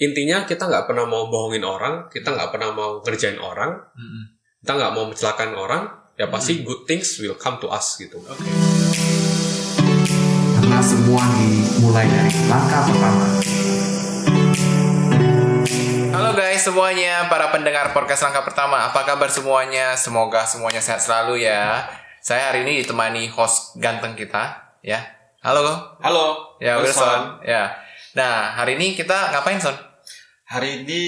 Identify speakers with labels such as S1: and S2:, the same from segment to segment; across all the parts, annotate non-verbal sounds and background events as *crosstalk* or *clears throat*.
S1: intinya kita nggak pernah mau bohongin orang, kita nggak pernah mau ngerjain orang, kita nggak mau mencelakain orang, ya
S2: Hmm.
S1: pasti good things will come to us gitu.
S2: Oke.
S3: Karena semua dimulai dari langkah pertama.
S2: Halo guys semuanya, para pendengar podcast langkah pertama. Apa kabar semuanya? Semoga semuanya sehat selalu ya. Saya hari ini ditemani host ganteng kita, ya. Halo.
S4: Halo,
S2: Ya,
S4: Wilson.
S2: Wilson. Ya. Nah, hari ini kita ngapain, Son?
S4: Hari ini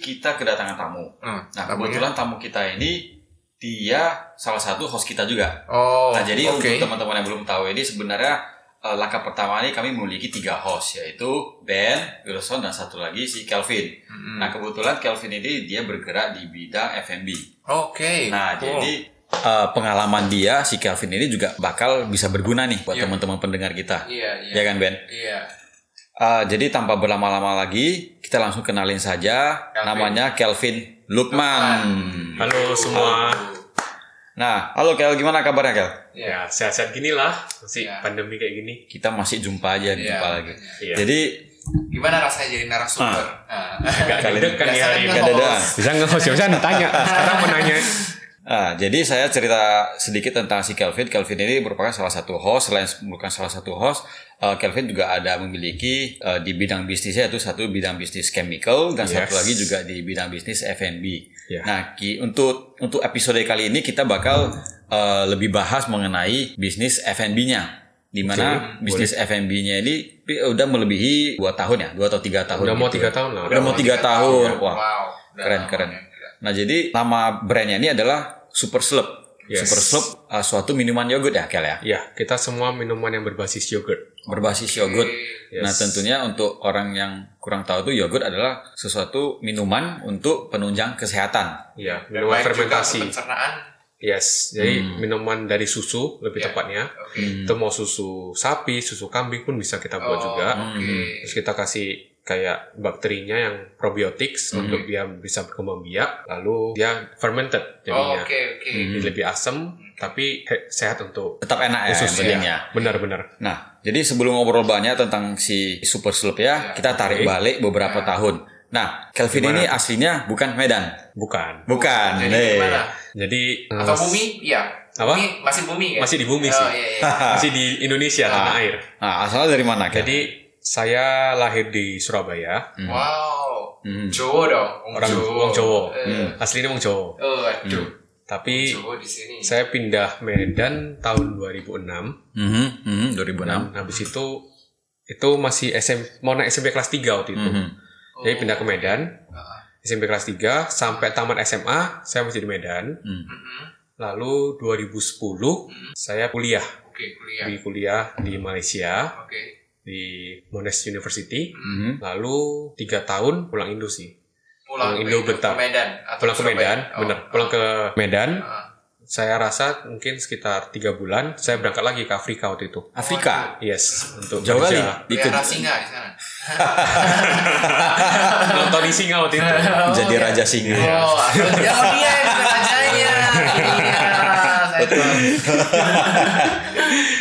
S4: kita kedatangan tamu.
S2: Hmm,
S4: Nah,
S2: tamunya?
S4: kebetulan tamu kita ini dia salah satu host kita juga.
S2: Oh,
S4: nah, jadi
S2: oke.
S4: untuk teman-teman yang belum tahu ini sebenarnya eh, langkah pertama ini kami memiliki tiga host yaitu Ben, Wilson dan satu lagi si Kelvin.
S2: Mm-mm.
S4: Nah, kebetulan Kelvin ini dia bergerak di bidang F&B.
S2: Oke.
S4: Nah,
S2: cool.
S4: jadi eh, pengalaman dia si Kelvin ini juga bakal bisa berguna nih buat
S2: Iya.
S4: teman-teman pendengar kita.
S2: Iya, iya.
S4: Ya kan, Ben?
S2: Iya.
S4: Uh, jadi tanpa berlama-lama lagi, kita langsung kenalin saja.
S2: Kelvin.
S4: Namanya Kelvin Lukman.
S1: Halo semua.
S4: Nah, halo Kel, gimana kabarnya Kel?
S1: Ya sehat-sehat gini lah, masih
S2: Ya.
S1: pandemi kayak gini.
S4: Kita masih jumpa aja, jumpa lagi.
S1: Iya.
S4: Jadi,
S2: Gimana rasanya jadi narasumber? Ah.
S1: Agak
S4: Kali *laughs*
S1: deg-degan nih
S2: Biasanya
S1: hari
S2: kan
S1: ini.
S4: Gak ada
S2: host.
S1: Bisa nge-host, ya bisa ditanya. Sekarang menanya.
S4: Ah, jadi saya cerita sedikit tentang si Kelvin. Kelvin ini merupakan salah satu host. Selain merupakan salah satu host, uh, Kelvin juga ada memiliki uh, di bidang bisnisnya itu satu bidang bisnis chemical dan
S1: Yes.
S4: satu lagi juga di bidang bisnis F&B.
S1: Ya.
S4: Nah, ki, untuk untuk episode kali ini kita bakal uh, lebih bahas mengenai bisnis F&B-nya. Di mana
S1: Oke,
S4: bisnis F&B-nya ini udah melebihi dua tahun ya, dua atau tiga tahun.
S1: Udah mau
S4: gitu.
S1: tiga tahun lah.
S4: Udah mau tiga tahun. Wah,
S2: Wow. Udah
S4: keren
S2: lama
S4: keren.
S2: ya.
S4: Nah, jadi nama brandnya ini adalah Super Slurp.
S1: Yes.
S4: Super Slurp uh, suatu minuman yogurt ya, Kel ya.
S1: Ya, kita semua minuman yang berbasis yogurt.
S4: Berbasis yogurt.
S1: Yes.
S4: Nah, tentunya untuk orang yang kurang tahu tuh yogurt adalah sesuatu minuman untuk penunjang kesehatan.
S1: Ya,
S2: Dan
S1: minuman fermentasi.
S2: pencernaan.
S1: Yes, jadi
S4: Hmm.
S1: minuman dari susu lebih
S2: Ya.
S1: tepatnya.
S2: Oke.
S1: Itu mau susu sapi, susu kambing pun bisa kita buat
S2: Oh,
S1: juga.
S2: Oke.
S1: Terus kita kasih kayak bakterinya yang probiotics
S4: Hmm.
S1: untuk dia bisa berkembang biak. Lalu dia fermented
S2: Oh,
S1: jadinya.
S2: Oke, oke.
S1: Jadi lebih asam tapi sehat untuk
S4: Tetap enak ya.
S1: Benar-benar.
S4: Nah, jadi sebelum ngobrol banyak tentang si Super Slurp ya, kita tarik
S1: Oke.
S4: balik beberapa tahun. Nah, Kelvin
S1: Gimana?
S4: ini aslinya bukan Medan.
S1: Bukan.
S4: Bukan.
S2: Jadi
S4: Nih.
S2: gimana?
S1: Jadi
S2: Atau
S1: eh,
S2: bumi? Iya.
S1: Apa?
S2: Bumi, masih bumi ya?
S1: Masih di bumi
S2: oh,
S1: sih.
S2: Iya, iya.
S1: masih di Indonesia tanah
S4: Ah.
S1: air.
S4: Nah, asalnya dari mana, Kel?
S1: Jadi saya lahir di Surabaya.
S4: Hmm.
S2: Wow.
S4: Hmm.
S2: Jawa dong.
S1: Orang Wong Jawa.
S2: Eh.
S1: Aslinya Wong Jawa.
S2: Oh, aduh.
S1: Tapi
S2: Jawa di sini.
S1: saya pindah Medan tahun 2006.
S4: Mhm, mhm, 2006.
S1: Dan habis itu itu masih SM mau naik SMP kelas 3 waktu itu.
S4: Mhm.
S1: Jadi pindah ke Medan.
S2: Ah.
S1: SMP kelas 3 sampai tamat SMA saya masih di Medan.
S4: Hmm.
S2: Mhm.
S1: Lalu 2010 saya kuliah
S2: Oke, kuliah.
S1: di kuliah di Malaysia
S2: Oke.
S1: Di Monash University.
S4: Mhm.
S1: Lalu tiga tahun pulang Indo sih.
S2: Pulang
S1: Pulang
S2: ke
S1: Indo bentar.
S2: ke Medan. atau
S1: Pulang ke? Medan,
S2: Oh.
S1: bener. Pulang ke Medan.
S2: Ah.
S1: Saya rasa mungkin sekitar tiga bulan saya berangkat lagi ke Afrika waktu itu.
S4: Afrika.
S1: Yes, untuk
S4: Jauh kali. Di
S2: singa di sana. *laughs*
S1: Nonton di singa waktu itu. *laughs*
S4: jadi raja singa.
S2: Oh, *laughs* dia Saya *laughs* tahu.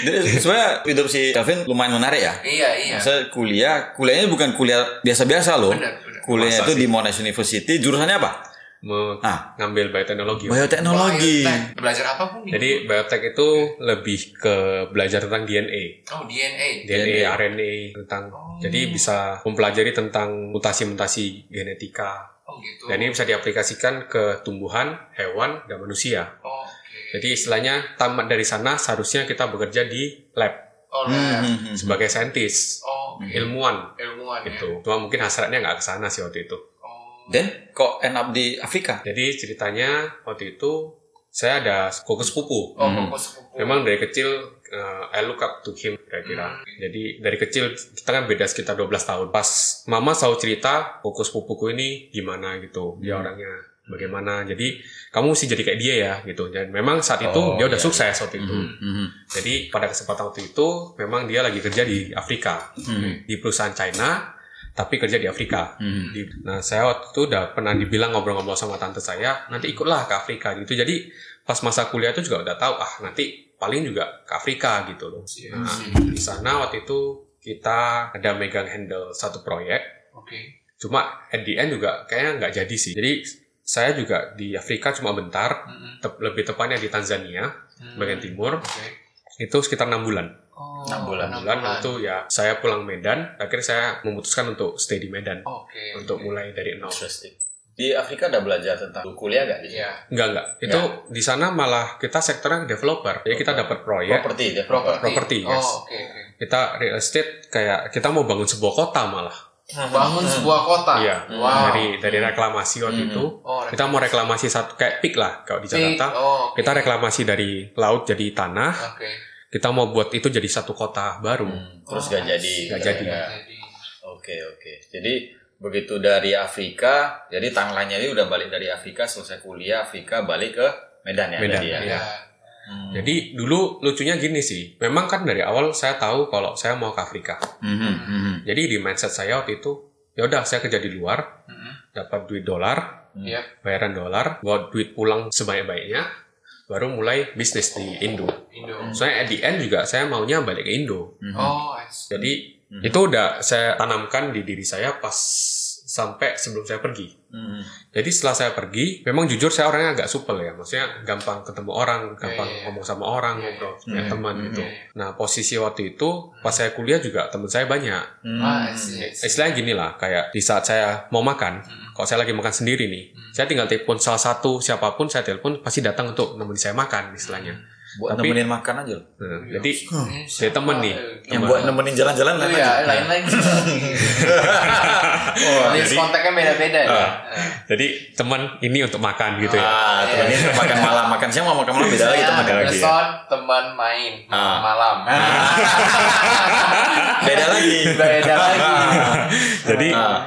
S4: Jadi sebenarnya hidup si Kelvin lumayan menarik ya.
S2: Iya, iya.
S4: Saya kuliah, kuliahnya bukan kuliah biasa-biasa loh.
S2: Benar, benar.
S4: Kuliahnya
S1: Masa
S4: itu di Monash University. Jurusannya apa? Ah.
S1: ngambil bioteknologi.
S4: Bioteknologi.
S2: Biotek. Belajar apa pun?
S1: Jadi biotek itu lebih ke belajar tentang DNA.
S2: Oh, DNA.
S1: DNA,
S4: DNA.
S1: RNA tentang
S2: Oh.
S1: jadi bisa mempelajari tentang mutasi-mutasi genetika.
S2: Oh, gitu.
S1: Dan ini bisa diaplikasikan ke tumbuhan, hewan, dan manusia.
S2: Oh.
S1: Jadi istilahnya tamat dari sana seharusnya kita bekerja di lab
S2: Oh,
S4: Hmm,
S2: lab.
S4: hmm, hmm.
S1: sebagai saintis,
S2: Oh,
S1: ilmuwan
S2: ilmuwan ya.
S1: gitu. Cuma mungkin hasratnya nggak ke sana sih waktu itu.
S2: Oh.
S4: Dan kok end up di Afrika?
S1: Jadi ceritanya waktu itu saya ada koko sepupu.
S2: Oh,
S4: Hmm.
S2: fokus sepupu.
S1: Memang dari kecil uh, I look up to him kira-kira.
S2: Hmm.
S1: Jadi dari kecil kita kan beda sekitar 12 tahun. Pas mama selalu cerita koko sepupuku ini gimana gitu. Dia
S4: Hmm.
S1: orangnya bagaimana. Jadi kamu mesti jadi kayak dia ya gitu. Dan memang saat itu
S4: Oh,
S1: dia udah
S4: iya.
S1: sukses waktu itu.
S4: Mhm, mhm,
S1: Jadi pada kesempatan waktu itu memang dia lagi kerja di Afrika
S4: mhm,
S1: di perusahaan China tapi kerja di Afrika.
S4: mhm.
S1: Di- nah saya waktu itu udah pernah dibilang ngobrol-ngobrol sama tante saya nanti ikutlah ke Afrika gitu. Jadi pas masa kuliah itu juga udah tahu ah nanti paling juga ke Afrika gitu loh.
S2: Iya,
S1: Nah,
S2: sih.
S1: di sana waktu itu kita ada megang handle satu proyek
S2: Oke.
S1: Cuma at the end juga kayaknya nggak jadi sih. Jadi saya juga di Afrika cuma bentar,
S2: Mm-mm.
S1: tep- lebih tepatnya di Tanzania,
S2: Hmm.
S1: bagian timur.
S2: Oke.
S1: Itu sekitar enam bulan.
S2: Oh,
S4: Enam bulan.
S1: Enam bulan itu ya saya pulang Medan, akhirnya saya memutuskan untuk stay di Medan
S2: Oke.
S1: untuk mulai dari nol.
S4: Di Afrika ada belajar tentang kuliah gak di sini?
S2: Iya.
S1: Enggak enggak. Itu di sana malah kita sektornya developer. Jadi kita dapat proyek,
S4: Properti.
S2: Properti.
S1: Properti, yes.
S2: Oh, oke oke.
S1: kita real estate kayak kita mau bangun sebuah kota malah.
S2: Bangun sebuah kota.
S1: Iya.
S2: Wow.
S1: Dari dari reklamasi waktu itu.
S2: Oh,
S1: Kita mau reklamasi satu kayak pik lah kalau di. Jakarta.
S2: Oh, oke.
S1: Kita reklamasi dari laut jadi tanah.
S2: Oke.
S1: Kita mau buat itu jadi satu kota baru.
S4: Hmm, Terus gak jadi.
S1: Nggak jadi.
S4: Ya.
S2: Jadi.
S4: Oke oke. Jadi begitu dari Afrika, jadi timeline-nya ini udah balik dari Afrika selesai kuliah Afrika balik ke Medan ya.
S1: Medan,
S4: ya.
S2: Iya.
S4: Hmm.
S1: Jadi dulu lucunya gini sih. Memang kan dari awal saya tahu kalau saya mau ke Afrika.
S4: Mhm, mhm.
S1: Jadi di mindset saya waktu itu, ya udah saya kerja di luar,
S2: Mm-mm.
S1: dapat duit dolar,
S2: Iya.
S1: bayaran dolar, bawa duit pulang sebanyak-banyaknya, baru mulai bisnis di Indo.
S2: Indo.
S1: Soalnya at the end juga saya maunya balik ke Indo.
S4: Mhm.
S2: Oh, I see.
S1: Jadi itu udah saya tanamkan di diri saya pas sampai sebelum saya pergi.
S4: Mhm.
S1: Jadi setelah saya pergi, memang jujur saya orangnya agak supel ya, maksudnya gampang ketemu orang, gampang
S2: Iya, iya.
S1: ngomong sama orang,
S2: Iya,
S1: ngobrol
S2: iya.
S1: punya
S4: Hmm,
S1: teman
S4: hmm,
S1: gitu.
S2: iya.
S1: Nah posisi waktu itu pas saya kuliah juga teman saya banyak.
S4: Mhm.
S2: Ah, I see, I see.
S1: Istilahnya gini lah, kayak di saat saya mau makan, kalau saya lagi makan sendiri nih,
S2: Hmm.
S1: saya tinggal telepon salah satu siapa pun saya telepon pasti datang untuk nemenin saya makan istilahnya.
S4: Buat
S1: Tapi-
S4: nemenin makan aja loh.
S1: Jadi
S2: Ini
S1: saya temen nih.
S4: Yang
S1: Teman.
S4: buat nemenin jalan-jalan
S2: Oh
S4: lain
S2: iya,
S4: lagi.
S2: lain lagi. *laughs*
S4: Wah,
S2: List
S1: jadi-
S2: kontaknya beda-beda ya.
S1: Ah. Jadi teman ini untuk makan gitu ya.
S4: Ah, temenin
S2: Iya.
S4: untuk makan malam, makan siang mau makan malam beda lagi teman lagi. ya.
S2: teman main
S4: Ah.
S2: malam. *laughs*
S4: Beda lagi.
S2: Beda lagi. *laughs*
S1: Jadi
S4: Ah.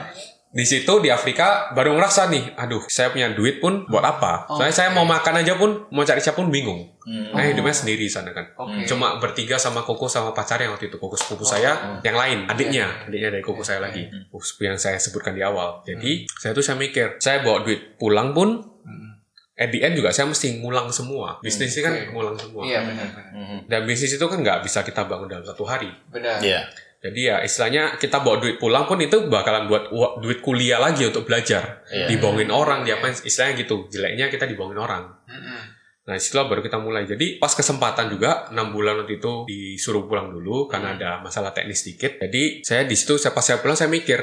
S1: Di situ di Afrika baru ngerasa nih, aduh saya punya duit pun buat apa? Soalnya saya mau makan aja pun mau cari siapa pun bingung.
S4: Hmm.
S1: Nah hidupnya sendiri di sana kan.
S2: Oke.
S1: Cuma bertiga sama koko sama pacarnya waktu itu koko sepupu saya, yang lain adiknya, adiknya dari koko saya lagi, Oh, seperti yang saya sebutkan di awal. Jadi saya tuh saya mikir, saya bawa duit pulang pun, at the end juga saya mesti ngulang semua. Bisnis ini kan ngulang semua.
S2: Iya.
S4: Mhm.
S1: Dan bisnis itu kan nggak bisa kita bangun dalam satu hari.
S2: Benar.
S4: Iya.
S1: Jadi ya istilahnya kita bawa duit pulang pun itu bakalan buat duit kuliah lagi untuk belajar.
S4: Iya.
S1: Dibohongin orang, diapain istilahnya gitu. Jeleknya kita dibohongin orang.
S2: Mm-mm.
S1: Nah di situlah baru kita mulai. Jadi pas kesempatan juga 6 bulan waktu itu disuruh pulang dulu karena ada masalah teknis sedikit. Jadi saya di situ saya pas saya pulang saya mikir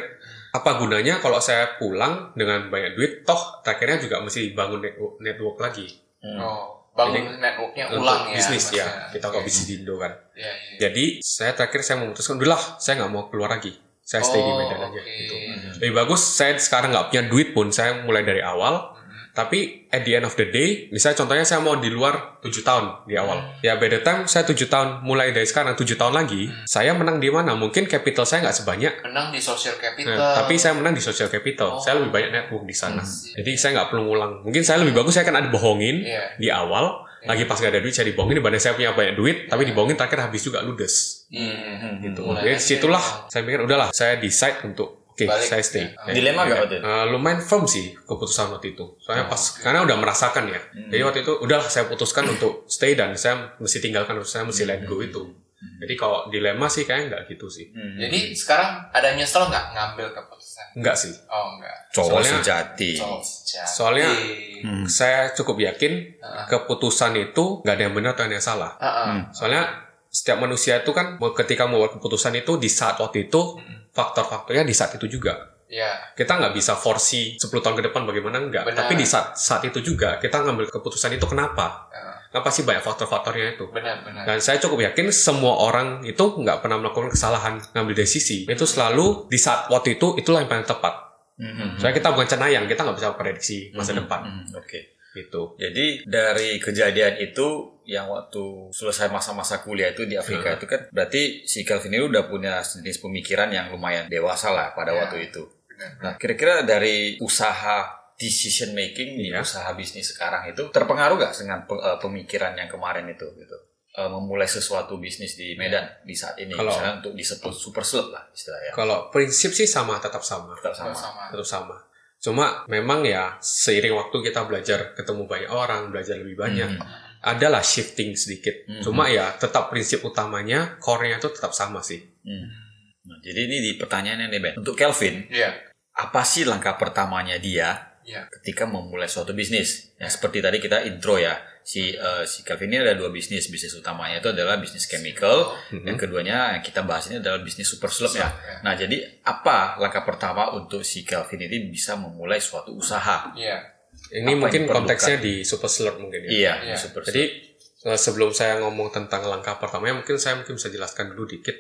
S1: apa gunanya kalau saya pulang dengan banyak duit toh akhirnya juga mesti bangun network, network lagi
S4: Hmm.
S2: Oh, bangun
S1: Jadi,
S2: networknya ulang ya.
S1: bisnis ya kita kok
S2: Oke.
S1: bisnis di Indo kan
S2: Iya, iya.
S1: jadi saya terakhir saya memutuskan udahlah saya nggak mau keluar lagi saya stay di
S2: Oh,
S1: Medan aja
S2: oke.
S1: gitu lebih bagus saya sekarang nggak punya duit pun saya mulai dari awal tapi at the end of the day misalnya contohnya saya mau di luar 7 tahun di awal ya by the time saya 7 tahun mulai dari sekarang 7 tahun lagi saya menang di mana mungkin capital saya nggak sebanyak
S2: Menang di social capital.
S1: Nah, tapi saya menang di social capital.
S2: Oh.
S1: Saya lebih banyak network di sana.
S2: Hmm.
S1: Jadi saya nggak perlu ngulang. Mungkin saya lebih bagus saya kan ada bohongin
S2: Iya.
S1: di awal. Lagi pas gak ada duit saya dibohongin dibanding saya punya banyak duit tapi dibohongin terakhir habis juga ludes.
S2: Iya.
S1: Gitu.
S2: Mulai
S1: Jadi
S2: aja
S1: situlah
S2: memang.
S1: saya pikir udahlah saya decide untuk oke
S2: Balik.
S1: saya stay.
S2: Ya.
S4: Dilema gak waktu itu?
S1: Eh, lumayan firm sih keputusan waktu itu. Soalnya
S2: Oh,
S1: pas karena udah merasakan ya. Jadi waktu itu udahlah saya putuskan untuk stay dan saya mesti tinggalkan saya mesti let go itu. Jadi kalau dilema sih kayaknya nggak gitu sih.
S4: Hmm.
S2: Jadi sekarang ada nyesel nggak ngambil keputusan?
S1: Enggak sih.
S2: Oh enggak.
S4: Cowok
S1: Soalnya-
S4: sejati.
S2: Sejati.
S1: Soalnya
S4: Hmm.
S1: saya cukup yakin
S2: Heeh.
S1: keputusan itu nggak ada yang benar atau ada yang salah.
S2: Heeh.
S1: Soalnya setiap manusia itu kan mau- ketika membuat keputusan itu di saat waktu itu faktor-faktornya di saat itu juga.
S2: Ya.
S1: Kita nggak bisa forsi 10 tahun ke depan bagaimana enggak.
S2: Benar.
S1: Tapi di saat saat itu juga kita ngambil keputusan itu kenapa?
S2: Heeh.
S1: Kenapa sih banyak faktor-faktornya itu?
S2: Benar benar.
S1: Dan saya cukup yakin semua orang itu nggak pernah melakukan kesalahan ngambil desisi. Itu selalu di saat waktu itu itulah yang paling tepat.
S4: Mhm.
S1: Soalnya kita bukan cenayang, kita nggak bisa prediksi masa
S2: Hmm.
S1: depan.
S4: Mhm. Oke.
S1: Gitu.
S4: Jadi dari kejadian itu yang waktu selesai masa-masa kuliah itu di Afrika
S1: Hmm.
S4: itu kan berarti si Calvin ini udah punya jenis pemikiran yang lumayan dewasa lah pada
S2: Ya.
S4: waktu itu. Nah, kira-kira dari usaha decision making di
S1: Iya.
S4: usaha bisnis sekarang itu terpengaruh gak dengan eh, pemikiran yang kemarin itu gitu? Eh, memulai sesuatu bisnis di Medan di saat ini
S1: Kalau-
S4: misalnya untuk disebut super slot lah istilahnya.
S1: Kalau prinsip sih sama, tetap sama.
S4: Tetap sama.
S2: Sama.
S1: tetap sama. Cuma memang ya seiring waktu kita belajar ketemu banyak orang, belajar lebih banyak,
S4: Mhm.
S1: adalah shifting sedikit.
S4: Mhm.
S1: Cuma ya tetap prinsip utamanya, core-nya itu tetap sama sih.
S4: Hmm. Nah, jadi ini di pertanyaannya nih Ben. Untuk Kelvin,
S2: Iya.
S4: apa sih langkah pertamanya dia
S2: Iya.
S4: ketika memulai suatu bisnis. Ya, seperti tadi kita intro ya, si eh, si Calvin ini ada dua bisnis. Bisnis utamanya itu adalah bisnis chemical, yang keduanya yang kita bahas ini adalah bisnis super slurp ya.
S2: ya.
S4: Nah, jadi apa langkah pertama untuk si Calvin ini bisa memulai suatu usaha?
S2: Iya.
S1: Ini
S4: Apa
S1: mungkin konteksnya di super slurp mungkin ya.
S4: Iya,
S2: Iya.
S4: super
S1: Jadi eh, sebelum saya ngomong tentang langkah pertamanya, mungkin saya mungkin bisa jelaskan dulu dikit.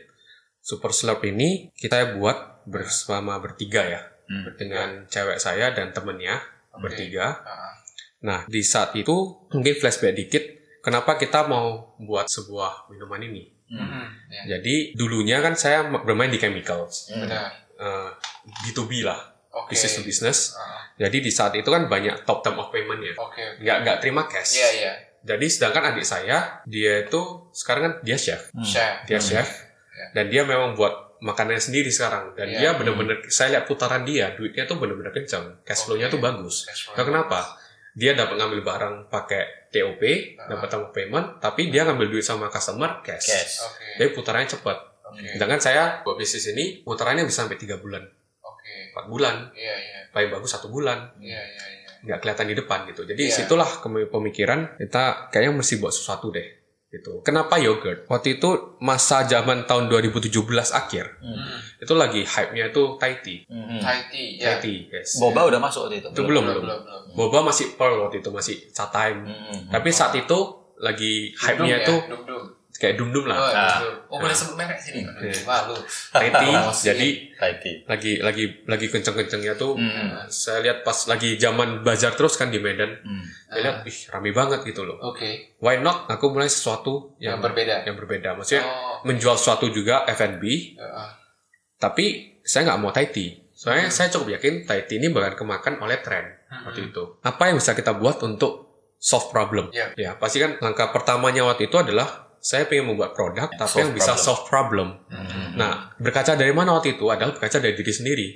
S1: Super slurp ini kita buat bersama bertiga ya,
S4: Hmm.
S1: dengan cewek saya dan temennya bertiga.
S2: Ah,
S1: Nah di saat itu mungkin flashback dikit, kenapa kita mau buat sebuah minuman ini?
S2: mhm, ya.
S1: Jadi dulunya kan saya bermain di chemicals,
S2: Benar.
S1: eh, B2B lah,
S2: Oke.
S1: business to business.
S2: Ah,
S1: Jadi di saat itu kan banyak top term of payment ya,
S2: Oke. oke.
S1: nggak nggak terima cash.
S2: Iya, iya.
S1: Jadi sedangkan adik saya dia itu sekarang kan dia chef,
S2: Chef.
S1: dia chef
S2: Ya.
S1: dan dia memang buat makanannya sendiri sekarang dan
S2: Iya.
S1: dia bener-bener saya lihat putaran dia duitnya tuh bener-bener kencang, cash flow-nya
S2: Oke.
S1: tuh bagus. Nah, kenapa? Dia dapat ngambil barang pakai TOP,
S2: Ah.
S1: dapat of payment, tapi dia ngambil duit sama customer cash.
S4: Cash.
S2: Oke.
S1: Jadi putarannya cepat.
S2: Oke.
S1: Sedangkan saya buat bisnis ini putarannya bisa sampai tiga bulan,
S2: Oke.
S1: empat bulan,
S2: Iya, iya.
S1: paling bagus satu bulan.
S2: Iya, iya, iya.
S1: nggak kelihatan di depan gitu. Jadi
S2: Iya.
S1: situlah pemikiran kita kayaknya mesti buat sesuatu deh. Gitu. Kenapa yogurt? Waktu itu masa zaman tahun 2017 akhir,
S2: Hmm.
S1: itu lagi hype-nya itu Thai tea.
S4: Mhm.
S2: Thai tea, ya.
S1: Thai tea, yes.
S4: Boba udah masuk waktu itu.
S1: Itu belum, belum.
S2: belum, belum.
S1: Boba masih pearl waktu itu, masih chat time.
S4: Mhm.
S1: Tapi saat itu lagi hype-nya itu
S2: ya, dum-dum.
S1: Kayak dum-dum
S2: Oh,
S1: lah.
S4: Nah.
S2: dum-dum. Oh, boleh sebut merek sini. Wah, lu. Promosi.
S1: jadi
S4: Thai tea.
S1: lagi lagi lagi kenceng-kencengnya tuh.
S4: Mhm.
S1: Saya lihat pas lagi zaman bazar terus kan di Medan.
S4: Mhm.
S1: Saya lihat, ih rame banget gitu loh.
S2: Oke.
S1: Why not? Aku mulai sesuatu
S2: Yang
S1: yang,
S2: berbeda.
S1: yang berbeda. Maksudnya
S2: Oh.
S1: menjual sesuatu juga F&B,
S2: Heeh.
S1: tapi saya nggak mau Thai tea. Soalnya saya cukup yakin Thai tea ini bakal kemakan oleh tren waktu itu. Apa yang bisa kita buat untuk solve problem?
S2: Iya.
S1: Ya, pasti kan langkah pertamanya waktu itu adalah saya pengen membuat produk tapi yang bisa
S4: problem.
S1: solve problem. Nah, berkaca dari mana waktu itu adalah berkaca dari diri sendiri.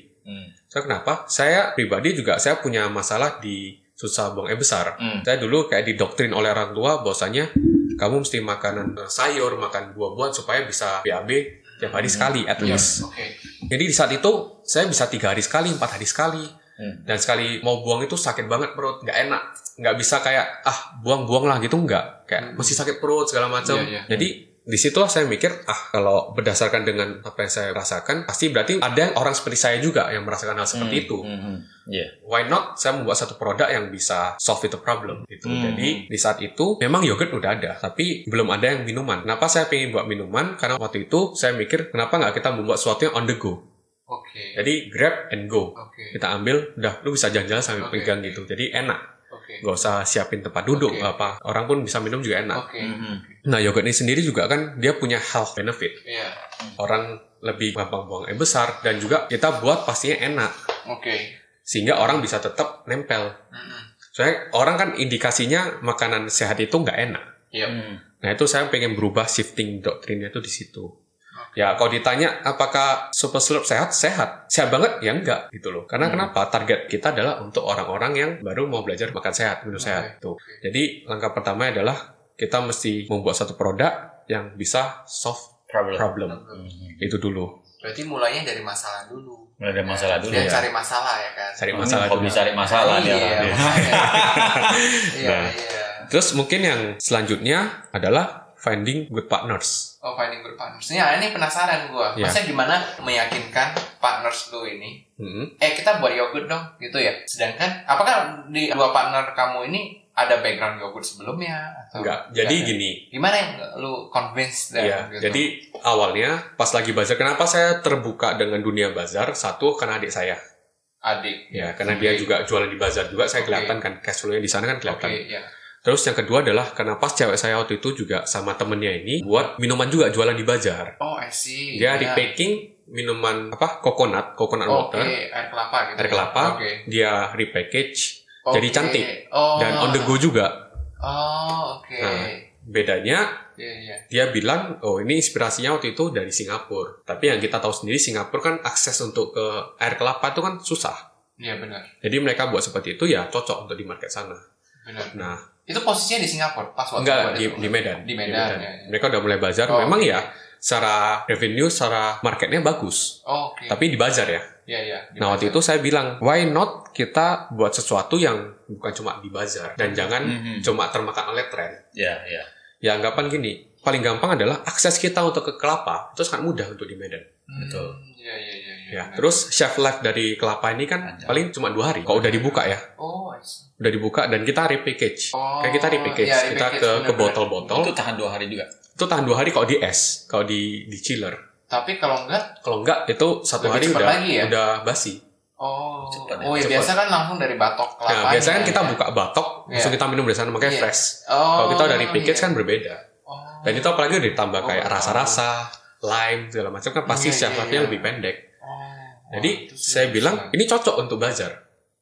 S1: Saya kenapa? Saya pribadi juga saya punya masalah di susah buang air besar.
S4: Hmm.
S1: Saya dulu kayak didoktrin oleh orang tua bahwasanya kamu mesti makanan eh, sayur, makan buah-buahan supaya bisa BAB tiap hari sekali at
S2: Iya,
S1: least.
S2: Oke.
S1: Jadi di saat itu saya bisa tiga hari sekali, empat hari sekali.
S4: Hmm.
S1: Dan sekali mau buang itu sakit banget perut, nggak enak, nggak bisa kayak ah buang-buang lah gitu nggak, kayak masih sakit perut segala macam.
S2: Iya, iya.
S1: Jadi di situlah saya mikir ah kalau berdasarkan dengan apa yang saya rasakan pasti berarti ada orang seperti saya juga yang merasakan hal seperti itu
S4: Mhm. Iya.
S1: why not saya membuat satu produk yang bisa solve itu problem gitu.
S4: Hmm.
S1: Jadi di saat itu memang yogurt udah ada, tapi belum ada yang minuman. Kenapa saya pengen buat minuman? Karena waktu itu saya mikir kenapa nggak kita membuat sesuatu yang on the go.
S2: Oke.
S1: Jadi grab and go.
S2: Oke.
S1: Kita ambil, udah lu bisa jalan-jalan sambil
S2: Oke.
S1: pegang gitu. Jadi enak.
S2: Oke.
S1: Gak usah siapin tempat duduk
S2: Oke.
S1: apa. Orang pun bisa minum juga enak.
S2: Oke.
S4: Mhm.
S1: Nah yogurt ini sendiri juga kan dia punya health benefit.
S2: Iya.
S1: Orang lebih gampang buang air besar dan juga kita buat pastinya enak
S2: Oke.
S1: sehingga orang bisa tetap nempel.
S2: Mhm.
S1: Soalnya orang kan indikasinya makanan sehat itu nggak enak.
S2: Iya.
S4: Mhm.
S1: Nah itu saya pengen berubah shifting doktrinnya itu di situ. Ya kalau ditanya apakah super slurp sehat? Sehat. Sehat banget? Ya enggak gitu loh. Karena kenapa? Target kita adalah untuk orang-orang yang baru mau belajar makan sehat, minum sehat. Tuh. Jadi langkah pertama adalah kita mesti membuat satu produk yang bisa solve
S4: Problem.
S1: problem.
S4: Mhm.
S1: Itu dulu.
S2: Berarti mulainya dari masalah dulu.
S4: Mulai dari masalah dulu
S2: Dia
S4: ya.
S2: cari masalah ya kan.
S1: Cari
S4: Ini
S1: masalah
S4: hobi
S1: dulu.
S4: cari masalah dia.
S2: Iya. *laughs* Iya,
S1: Nah.
S2: iya.
S1: Terus mungkin yang selanjutnya adalah finding good partners.
S2: Oh, finding good partners. Ini, ini penasaran gua.
S1: Iya.
S2: Maksudnya gimana meyakinkan partners lu ini
S1: Hmm.
S2: eh kita buat yogurt dong gitu ya sedangkan apakah di dua partner kamu ini ada background yogurt sebelumnya atau
S1: Enggak. Jadi
S2: ya?
S1: gini,
S2: gimana yang lu convince them
S1: Iya,
S2: gitu?
S1: jadi awalnya pas lagi bazar, kenapa saya terbuka dengan dunia bazar? Satu karena adik saya,
S2: adik
S1: ya karena dia juga jualan di bazar juga, saya kelihatan kan cash flow-nya di sana kan kelihatan.
S2: ya
S1: Terus yang kedua adalah karena pas cewek saya waktu itu juga sama temennya ini buat minuman juga jualan di bazar.
S2: oh I see
S1: Dia
S2: ya.
S1: repacking minuman apa coconut, coconut
S2: oke
S1: water,
S2: air kelapa gitu
S1: air
S2: ya.
S1: kelapa,
S2: oke
S1: dia repackage jadi
S2: Oke.
S1: cantik
S2: oh.
S1: dan on the go juga.
S2: oh oke
S1: Nah. Bedanya
S2: Iya, iya.
S1: dia bilang, oh ini inspirasinya waktu itu dari Singapura. Tapi yang kita tahu sendiri Singapura kan akses untuk ke air kelapa itu kan susah.
S2: Iya benar
S1: Jadi mereka buat seperti itu ya cocok untuk di market sana.
S2: benar
S1: Nah,
S2: itu posisinya di Singapura pas waktu
S1: enggak
S2: buat
S1: di,
S2: itu?
S1: di Medan.
S2: di Medan, ya, ya.
S1: Mereka udah mulai bazar.
S2: Oh,
S1: Memang
S2: oke.
S1: ya secara revenue, secara marketnya bagus.
S2: Oh, oke
S1: Tapi di bazar ya.
S2: Iya, iya.
S1: Nah waktu itu saya bilang, why not kita buat sesuatu yang bukan cuma di bazar dan jangan
S4: Mhm.
S1: cuma termakan oleh tren.
S4: Ya, ya.
S1: Ya anggapan gini, paling gampang adalah akses kita untuk ke kelapa itu sangat mudah untuk di Medan.
S4: Betul.
S2: Iya, iya, iya. iya,
S1: Ya,
S2: benar.
S1: terus chef life dari kelapa ini kan
S4: Panjang.
S1: paling cuma dua hari. Kalau udah dibuka ya,
S2: Oh,
S1: udah dibuka dan kita repackage.
S2: Oh,
S1: Kayak kita repackage,
S2: iya,
S1: kita ke ke botol-botol.
S4: Itu tahan dua hari juga.
S1: Itu tahan dua hari kalau di es, kalau di di chiller.
S2: Tapi kalau enggak,
S1: Kalau enggak itu satu hari udah
S2: lagi ya?
S1: udah basi.
S2: oh,
S4: Cepat ya,
S2: oh ya biasa kan langsung dari batok kelapa.
S1: Nah, biasanya kan kita buka batok,
S2: Iya.
S1: langsung kita minum dari sana makanya
S2: Iya.
S1: fresh.
S2: Oh,
S1: Kalau kita udah repackage
S2: iya.
S1: kan berbeda.
S2: Oh.
S1: Dan itu apalagi udah ditambah
S2: Oh,
S1: kayak rasa-rasa, lime segala macam kan pasti
S2: Iya,
S1: chef
S2: iya,
S1: life-nya
S2: iya.
S1: lebih pendek.
S2: Oh,
S1: Jadi saya
S2: bisa.
S1: bilang ini cocok untuk bazar.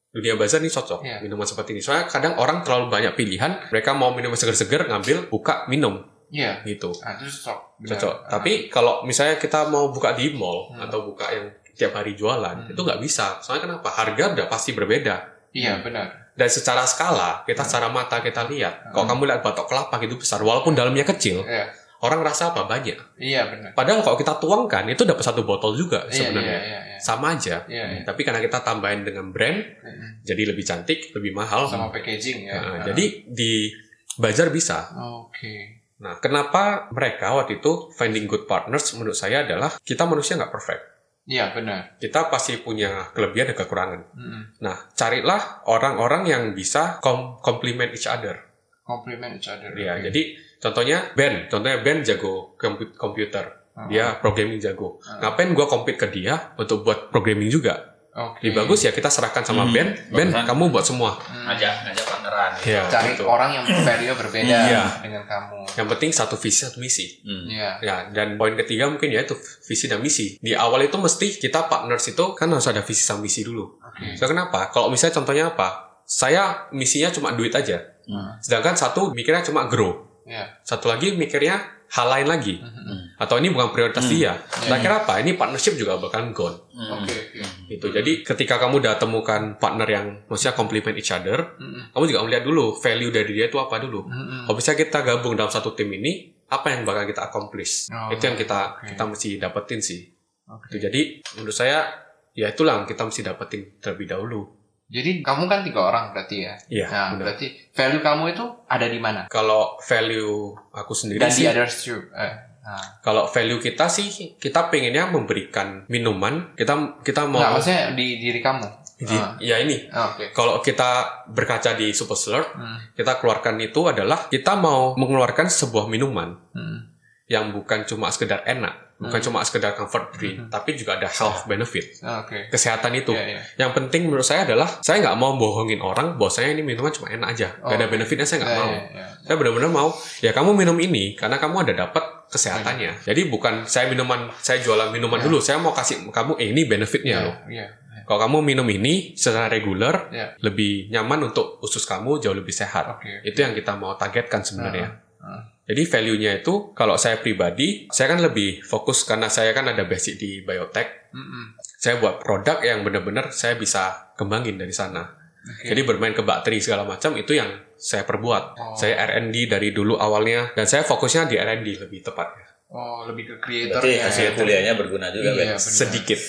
S1: Dunia bazar ini cocok
S2: Iya.
S1: minuman seperti ini. Soalnya kadang orang terlalu banyak pilihan, mereka mau minum seger-seger ngambil buka minum
S2: Iya.
S1: gitu.
S2: Ah, itu cocok. Benar.
S1: Cocok.
S2: Ah.
S1: Tapi kalau misalnya kita mau buka di mall
S2: Hmm.
S1: atau buka yang tiap hari jualan,
S2: Hmm.
S1: itu nggak bisa. Soalnya kenapa? Harga udah pasti berbeda.
S2: Iya, benar.
S1: Dan secara skala, kita secara mata kita lihat, kalau
S2: Hmm.
S1: kamu lihat batok kelapa gitu besar, walaupun dalamnya kecil,
S2: Iya.
S1: orang rasa apa banyak.
S2: Iya, benar.
S1: Padahal kalau kita tuangkan itu dapat satu botol juga
S2: Iya,
S1: sebenarnya.
S2: iya, iya, iya.
S1: Sama aja.
S2: Iya, iya.
S1: Tapi karena kita tambahin dengan brand,
S2: Mm-mm.
S1: jadi lebih cantik, lebih mahal.
S2: Sama packaging ya.
S1: Nah,
S2: Ah.
S1: jadi di bazar bisa.
S2: Oke.
S1: Nah, kenapa mereka waktu itu finding good partners menurut saya adalah kita manusia nggak perfect.
S2: Iya, benar.
S1: Kita pasti punya kelebihan dan kekurangan.
S2: Mm-mm.
S1: Nah, carilah orang-orang yang bisa kom- complement each other.
S2: Compliment each other.
S1: Ya,
S2: Oke.
S1: jadi contohnya Ben, contohnya Ben jago kompu- komputer.
S2: Ah.
S1: Dia programming jago.
S2: Ah.
S1: Ngapain gua compete ke dia untuk buat programming juga?
S2: Oke.
S1: Lebih bagus ya kita serahkan sama
S4: Hmm,
S1: Ben. Ben,
S4: bagusan.
S1: kamu buat semua.
S2: Hmm.
S4: Ngajak, ngajak partneran.
S1: Ya,
S2: Cari
S1: gitu.
S2: orang yang value berbeda
S1: Iya.
S2: dengan kamu.
S1: Yang penting satu visi satu misi.
S4: Hmm.
S2: Iya.
S1: Ya, dan poin ketiga mungkin ya itu visi dan misi. Di awal itu mesti kita partners itu kan harus ada visi sama misi dulu.
S2: Oke.
S1: So kenapa? Kalau misalnya contohnya apa? Saya misinya cuma duit aja.
S4: Hmm.
S1: Sedangkan satu mikirnya cuma grow.
S2: Iya.
S1: Satu lagi mikirnya hal lain lagi.
S2: Mhm.
S1: Atau ini bukan prioritas dia.
S2: Iya.
S1: Nah, kira apa? Ini partnership juga bakal gone.
S4: Hmm.
S2: Oke,
S1: Gitu. Jadi ketika kamu udah temukan partner yang maksudnya complement each other,
S2: Mm-mm.
S1: kamu juga melihat dulu value dari dia itu apa dulu.
S2: Mm-mm.
S1: Kalau bisa kita gabung dalam satu tim ini, apa yang bakal kita accomplish?
S2: Oh,
S1: itu yang kita
S2: oke.
S1: kita mesti dapetin sih.
S2: Oke.
S1: Itu jadi menurut saya ya itulah yang kita mesti dapetin terlebih dahulu.
S2: Jadi kamu kan tiga orang berarti ya.
S1: Iya,
S2: Nah,
S1: benar.
S2: berarti value kamu itu ada di mana?
S1: Kalau value aku sendiri
S2: Dan
S1: sih,
S2: di others too. Eh, nah.
S1: kalau value kita sih kita pengennya memberikan minuman, kita kita mau
S2: Nggak, maksudnya di diri kamu.
S1: di-
S2: Ah.
S1: ya ini
S2: Ah, Oke.
S1: kalau kita berkaca di Super Slurp,
S2: Hmm.
S1: kita keluarkan itu adalah kita mau mengeluarkan sebuah minuman
S2: Hmm.
S1: yang bukan cuma sekedar enak, bukan
S2: Hmm.
S1: cuma sekedar comfort drink, tapi juga ada health benefit,
S2: Ah, Oke.
S1: kesehatan itu.
S2: Iya, iya.
S1: Yang penting menurut saya adalah saya nggak mau bohongin orang bahwasanya ini minuman cuma enak aja, nggak ada
S2: Oh.
S1: benefitnya saya nggak
S2: Iya,
S1: mau.
S2: iya, iya.
S1: Saya benar-benar mau ya kamu minum ini karena kamu ada dapat kesehatannya. Jadi bukan saya minuman, saya jualan minuman
S2: Iya.
S1: dulu, saya mau kasih kamu eh, ini benefitnya
S2: Iya,
S1: loh.
S2: iya.
S1: Kalau kamu minum ini secara reguler,
S2: Iya.
S1: lebih nyaman untuk usus kamu jauh lebih sehat.
S2: Oke.
S1: Itu yang kita mau targetkan sebenarnya.
S2: Ah.
S1: Jadi value-nya itu kalau saya pribadi, saya kan lebih fokus karena saya kan ada basic di biotech.
S2: Mm-mm.
S1: Saya buat produk yang benar-benar saya bisa kembangin dari sana.
S2: Oke.
S1: Jadi bermain ke bakteri segala macam itu yang saya perbuat.
S2: Oh.
S1: Saya R&D dari dulu awalnya dan saya fokusnya di R&D lebih tepatnya.
S2: Oh, lebih ke
S4: Berarti
S2: creatornya.
S4: hasil
S2: ya.
S4: kuliahnya berguna juga,
S2: Iya, benar.
S1: Sedikit.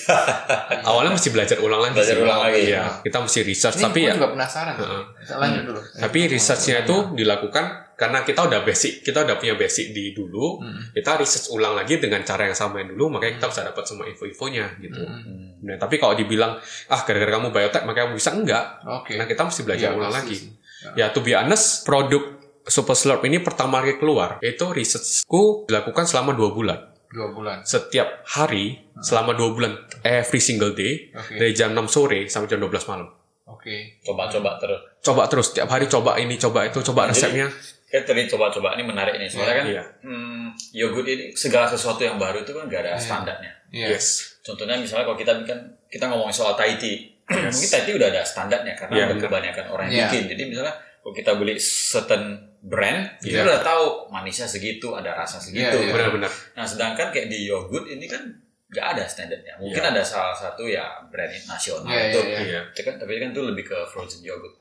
S1: *laughs* Awalnya mesti belajar ulang lagi.
S4: Belajar
S1: sih.
S4: ulang lagi.
S1: Iya, kita mesti research
S2: Ini
S1: tapi ya
S2: juga penasaran.
S1: Heeh.
S2: Lanjut dulu.
S1: Tapi researchnya itu dilakukan karena kita udah basic, kita udah punya basic di dulu,
S2: Hmm.
S1: kita research ulang lagi dengan cara yang sama yang dulu, makanya kita bisa dapat semua info-infonya gitu.
S2: Hmm.
S1: Nah, tapi kalau dibilang ah gara-gara kamu biotech makanya kamu bisa enggak,
S2: Oke.
S1: karena kita mesti belajar
S2: Iya,
S1: ulang lagi.
S2: sih.
S1: Ya, to be honest, produk Super Slurp ini pertama kali keluar, itu researchku dilakukan selama dua bulan.
S2: Dua bulan.
S1: Setiap hari, selama dua bulan, every single day,
S2: Oke.
S1: dari jam 6 sore sampai jam 12 malam.
S2: Oke.
S4: Coba-coba terus.
S1: Coba terus, tiap hari coba ini, coba itu, coba
S4: Jadi,
S1: resepnya.
S4: Kan tadi coba-coba ini menarik nih. Soalnya kan
S1: Iya.
S4: hmm, yogurt ini segala sesuatu yang baru itu kan gak ada
S2: Iya.
S4: standarnya.
S2: Iya.
S1: Yes.
S4: Contohnya misalnya kalau kita kan kita ngomongin soal Thai tea, *clears throat* mungkin Thai tea udah ada standarnya karena
S1: Iya,
S4: udah kebanyakan orang
S2: Iya.
S4: yang bikin. Jadi misalnya kalau kita beli certain brand, kita
S1: Iya.
S4: udah tahu manisnya segitu, ada rasa segitu.
S2: Iya, iya.
S1: Benar-benar.
S4: Nah sedangkan kayak di yogurt ini kan nggak ada standarnya. Mungkin
S1: Iya.
S4: ada salah satu ya brand nasional
S2: Iya,
S4: itu,
S2: iya,
S1: Iya.
S4: Itu kan tapi kan itu lebih ke frozen yogurt.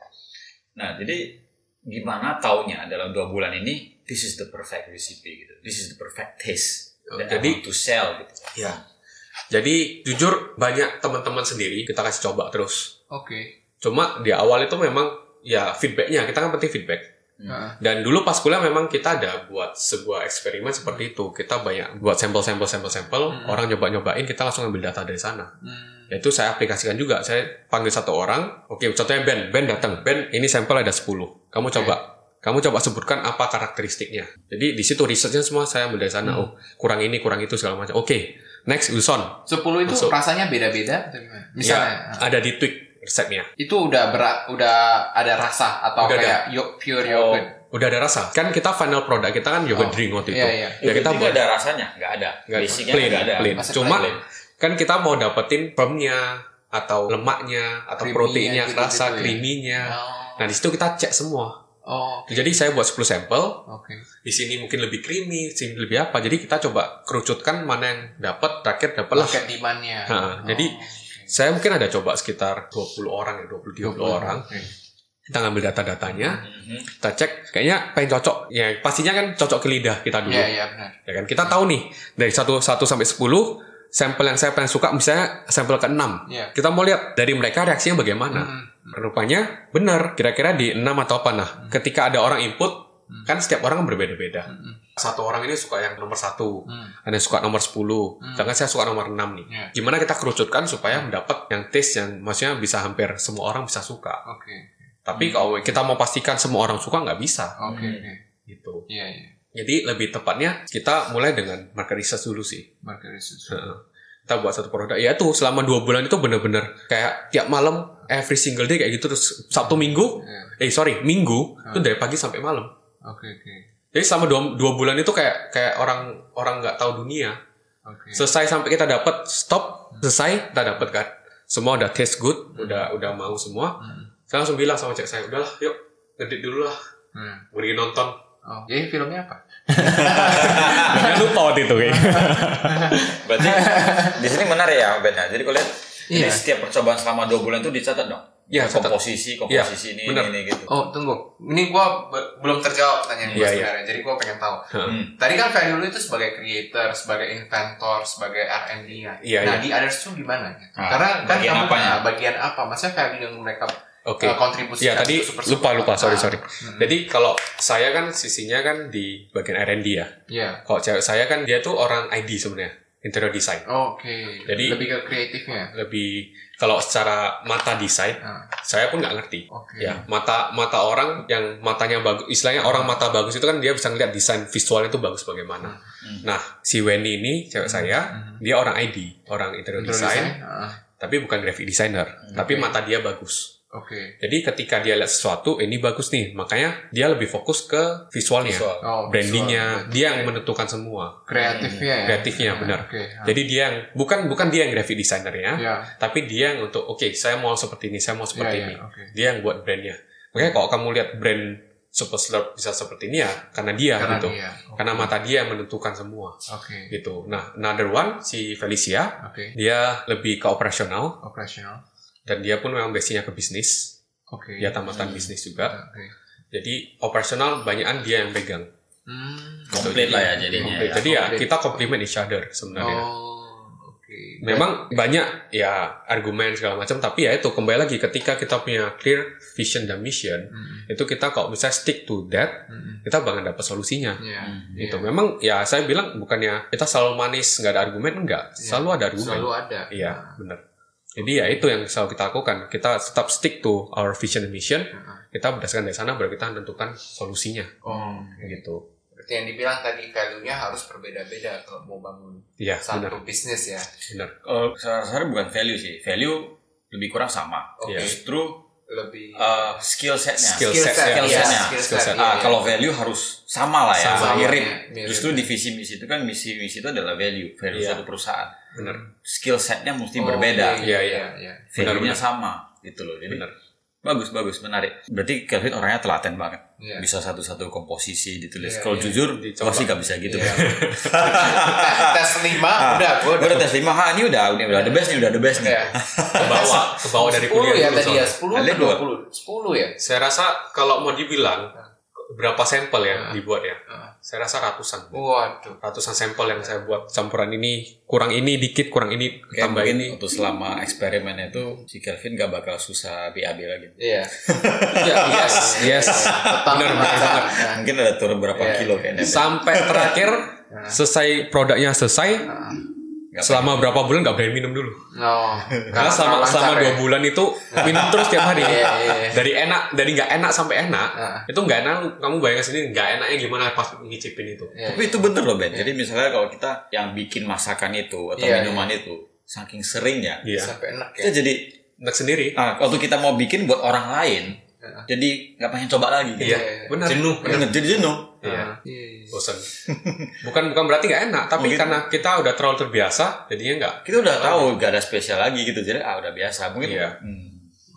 S4: Nah jadi gimana taunya dalam dua bulan ini this is the perfect recipe gitu, this is the perfect taste
S1: Oh,
S4: that I
S1: jadi-
S4: want to sell gitu.
S1: Ya. Jadi jujur banyak teman-teman sendiri kita kasih coba terus.
S2: Oke.
S1: Cuma di awal itu memang ya feedbacknya kita kan penting feedback.
S2: Heeh.
S1: Dan dulu pas kuliah memang kita ada buat sebuah eksperimen seperti itu. Kita banyak buat sampel-sampel sampel-sampel, orang nyoba-nyobain, kita langsung ambil data dari sana.
S2: Hmm.
S1: Ya itu saya aplikasikan juga. Saya panggil satu orang, oke contohnya Ben, Ben datang, Ben ini sampel ada 10. Kamu coba, kamu coba sebutkan apa karakteristiknya. Jadi di situ risetnya semua saya ambil dari sana. Oh kurang ini, kurang itu segala macam. Oke, next Wilson.
S2: 10 itu
S1: Masuk.
S2: rasanya beda-beda atau gimana? Misalnya
S1: Ya, ada di tweak resepnya.
S2: itu udah berat udah ada rasa atau
S1: Udah
S2: kayak yo- pure yogurt.
S1: Udah ada rasa. Kan kita final product kita kan yogurt
S2: Oh,
S1: drink waktu itu.
S2: iya, iya.
S1: Ya kita buat
S4: ada rasanya, nggak ada.
S1: Nggak,
S4: Basicnya
S1: plain,
S4: ada.
S1: plain. Cuma
S2: plain.
S1: kan kita mau dapetin firmnya atau lemaknya atau
S2: Creamy-nya
S1: proteinnya
S2: gitu-gitu
S1: kerasa,
S2: ya.
S1: creamy-nya.
S2: Oh.
S1: Nah, di situ kita cek semua.
S2: Oh, oke.
S1: Jadi saya buat 10 sampel,
S2: Oke.
S1: di sini mungkin lebih creamy, sini lebih apa. Jadi kita coba kerucutkan mana yang dapat, terakhir dapat lah.
S2: Market demand-nya.
S1: Nah,
S2: Oh,
S1: jadi. Saya mungkin ada coba sekitar 20 orang ya, 20 30 orang.
S2: Oke.
S1: Kita ngambil data-datanya,
S4: Mhm.
S1: kita cek kayaknya pengen cocok. Ya pastinya kan cocok ke lidah kita dulu.
S2: Iya, iya benar.
S1: Ya kan kita tahu nih dari 1 1 sampai 10 sampel yang saya paling suka misalnya sampel ke-6.
S2: Iya.
S1: Kita mau lihat dari mereka reaksinya bagaimana.
S2: Mhm.
S1: Rupanya benar, kira-kira di 6 atau apa nah. Ketika ada orang input kan setiap orang kan berbeda-beda.
S2: Mhm.
S1: Satu orang ini suka yang nomor satu,
S2: Hmm.
S1: ada yang suka nomor 10, sedangkan saya suka nomor 6 nih.
S2: Iya.
S1: Gimana kita kerucutkan supaya mendapat yang taste yang maksudnya bisa hampir semua orang bisa suka.
S2: Oke.
S1: Tapi kalau kita mau pastikan semua orang suka nggak bisa
S2: Oke,
S4: Hmm.
S2: oke.
S1: gitu.
S2: Iya, iya.
S1: Jadi lebih tepatnya kita mulai dengan market research dulu sih.
S2: Market research.
S1: Heeh. Kita buat satu produk. Ya tuh selama dua bulan itu bener-bener kayak tiap malam every single day kayak gitu terus Sabtu Minggu.
S2: Iya.
S1: Eh sorry Minggu itu dari pagi sampai malam.
S2: Oke, oke.
S1: Jadi selama dua, dua bulan itu kayak kayak orang orang nggak tahu dunia.
S2: Oke.
S1: Selesai sampai kita dapat stop selesai kita dapat kan. Semua udah taste good, udah udah mau semua. Saya langsung bilang sama cek saya, udahlah yuk ngedit dulu lah,
S2: Hmm.
S1: pergi nonton.
S2: Oh, jadi filmnya apa?
S1: Jangan lupa waktu itu kayak. *laughs*
S4: Berarti di sini menarik ya Ben ya. Jadi kalian
S2: Iya.
S4: ini setiap percobaan selama dua bulan itu dicatat dong.
S1: Iya, catat.
S4: komposisi, komposisi ini,
S1: benar.
S4: ini, ini gitu.
S2: Oh, tunggu. Ini gua be- belum terjawab pertanyaan gua
S1: Iya, iya.
S2: sebenarnya. Jadi gua pengen tahu.
S4: Hmm.
S2: Tadi kan value lu itu sebagai creator, sebagai inventor, sebagai R&D ya.
S1: Iya,
S2: nah,
S1: iya.
S2: di others tuh gimana? gitu?
S4: Ah,
S2: Karena kan
S4: bagian
S2: kamu
S4: apanya?
S2: nah, bagian apa? Maksudnya value yang mereka
S1: Oke.
S2: uh, kontribusikan
S1: Ya tadi
S2: super- super
S1: lupa lupa sorry
S2: apa?
S1: sorry. Jadi kalau saya kan sisinya kan di bagian R&D ya.
S2: Iya.
S1: Kalau cewek saya kan dia tuh orang ID sebenarnya, interior design.
S2: Oke.
S1: Jadi-
S2: lebih ke kreatifnya.
S1: Lebih kalau secara mata desain,
S2: Ah,
S1: saya pun nggak ngerti.
S2: Oke.
S1: Ya mata mata orang yang matanya bagus, istilahnya orang mata bagus itu kan dia bisa ngeliat desain visualnya itu bagus bagaimana. Nah si Wendy ini cewek saya, dia orang ID, orang interior
S2: Interior
S1: design,
S2: design? Ah,
S1: tapi bukan graphic designer, tapi mata dia bagus.
S2: Oke.
S1: Jadi ketika dia lihat sesuatu, ini bagus nih, makanya dia lebih fokus ke visualnya,
S4: Visual.
S2: Oh,
S1: brandingnya,
S2: visual.
S1: dia yang menentukan semua,
S2: kreatifnya ya.
S1: kreatifnya
S2: Ah,
S1: benar.
S2: Oke. ah.
S1: Jadi dia yang bukan bukan dia yang graphic designernya,
S2: ya.
S1: tapi dia yang untuk oke saya mau seperti ini, saya mau seperti
S2: Iya,
S1: ini.
S2: iya, oke.
S1: Dia yang buat brandnya. Makanya kalau kamu lihat brand Super Slurp bisa seperti ini ya karena dia
S2: Karena
S1: gitu.
S2: dia. Oke.
S1: Karena mata dia yang menentukan semua
S2: Oke.
S1: gitu. Nah, another one si Felicia,
S2: Oke.
S1: dia lebih ke operasional
S2: Operational.
S1: Dan dia pun memang basicnya ke bisnis.
S2: Oke.
S1: Dia tamatan bisnis juga.
S2: Oke.
S1: Jadi operasional banyakan dia yang pegang.
S2: Hmm.
S4: Komplit lah ya jadinya.
S1: Komplit.
S4: ya.
S1: Jadi ya
S2: komplit.
S1: kita complement each other sebenarnya.
S2: Oh, oke.
S1: Memang banyak ya argumen segala macam, tapi ya itu kembali lagi ketika kita punya clear vision dan mission,
S2: Hmm.
S1: itu kita kalau bisa stick to that,
S2: Hmm.
S1: kita bakal dapat solusinya.
S2: Iya.
S4: Hmm.
S1: Itu
S2: iya.
S1: memang ya saya bilang bukannya kita selalu manis nggak ada argumen enggak,
S2: Iya.
S1: selalu ada argumen.
S2: Selalu ada.
S1: Iya, benar. Jadi ya itu yang selalu kita lakukan. Kita tetap stick to our vision and mission. Kita berdasarkan dari sana baru kita menentukan solusinya.
S2: Oh,
S1: Gitu.
S2: berarti yang dibilang tadi value-nya harus berbeda-beda kalau mau bangun
S1: Iya,
S2: satu
S1: benar.
S2: bisnis ya.
S1: Benar.
S4: Kalau saya rasa bukan value sih. Value lebih kurang sama.
S2: Oke.
S1: Iya.
S4: Justru
S2: Lebih
S4: uh, skill setnya.
S1: Skill
S2: Skill
S1: set,
S2: set,
S1: ya.
S4: skill
S2: iya,
S4: setnya.
S2: skill
S1: Skill
S2: set,
S1: set.
S2: iya,
S4: Ah,
S2: iya.
S4: kalau value harus sama lah ya,
S1: Sama,
S4: mirip.
S2: ya, mirip.
S4: Justru di visi misi itu kan misi misi itu adalah value, value
S1: Iya.
S4: satu perusahaan.
S1: Benar.
S4: Skill setnya mesti
S2: Oh,
S4: berbeda,
S2: Iya,
S1: Iya,
S2: iya, iya.
S4: value-nya
S1: Benar,
S4: sama gitu loh. Jadi
S1: Benar.
S4: bagus bagus menarik. Berarti Kelvin orangnya telaten banget.
S2: Iya.
S4: Bisa satu-satu komposisi ditulis.
S2: Iya,
S4: Kalau
S2: iya.
S4: jujur,
S1: Dicoba.
S4: sih gak bisa gitu.
S2: Iya. *laughs* tes lima udah gue
S4: udah tes lima, ha ini udah, ini udah the best nih, udah the best nih.
S2: ya. *laughs*
S1: Ke bawah, ke bawah dari
S2: 10
S1: kuliah
S2: ya
S1: dulu
S2: tadi ya,
S1: soalnya.
S2: 10
S4: Ada
S2: atau
S4: dua.
S2: 20? 10 ya?
S1: Saya rasa kalau mau dibilang berapa sampel ya
S2: Ah.
S1: dibuat ya? Saya rasa ratusan.
S2: Waduh.
S1: Ratusan sampel yang saya buat campuran ini kurang ini dikit kurang ini
S4: Kayak
S1: tambah ini.
S4: untuk selama eksperimen itu si Kelvin gak bakal susah BAB lagi. *laughs*
S2: Iya.
S1: Iya, yes, yes. Benar, benar.
S2: Nah,
S4: Mungkin ada turun berapa
S2: Iya.
S4: kilo kayaknya.
S1: Sampai terakhir selesai produknya selesai
S4: Nggak
S1: selama berapa bulan nggak berani minum dulu.
S2: Oh.
S1: Karena selama selama dua bulan itu minum terus tiap hari. *laughs*
S2: Iya, iya, iya.
S1: Dari enak, dari nggak enak sampai enak.
S2: Ah.
S1: Itu nggak enak. Kamu bayangin sendiri nggak enaknya gimana pas ngicipin itu.
S2: Iya.
S4: Tapi itu bener loh Ben. Jadi misalnya kalau kita yang bikin masakan itu atau
S2: Iya,
S4: minuman itu saking seringnya,
S1: Iya.
S2: Sampai enak ya.
S4: jadi
S1: Enak sendiri.
S4: ah, waktu kita mau bikin buat orang lain,
S2: Heeh.
S4: jadi nggak pengen coba lagi.
S1: Iya,
S2: iya.
S1: benar.
S4: Jenuh, bener. Jadi jenuh.
S1: Iya.
S2: Iya.
S1: Bosan. Bukan bukan berarti nggak enak, tapi
S4: Mungkin-
S1: karena kita udah terlalu terbiasa, jadinya nggak.
S4: Kita udah tahu gak ada spesial lagi gitu, jadi ah udah biasa. Mungkin.
S1: Iya.
S4: Hmm.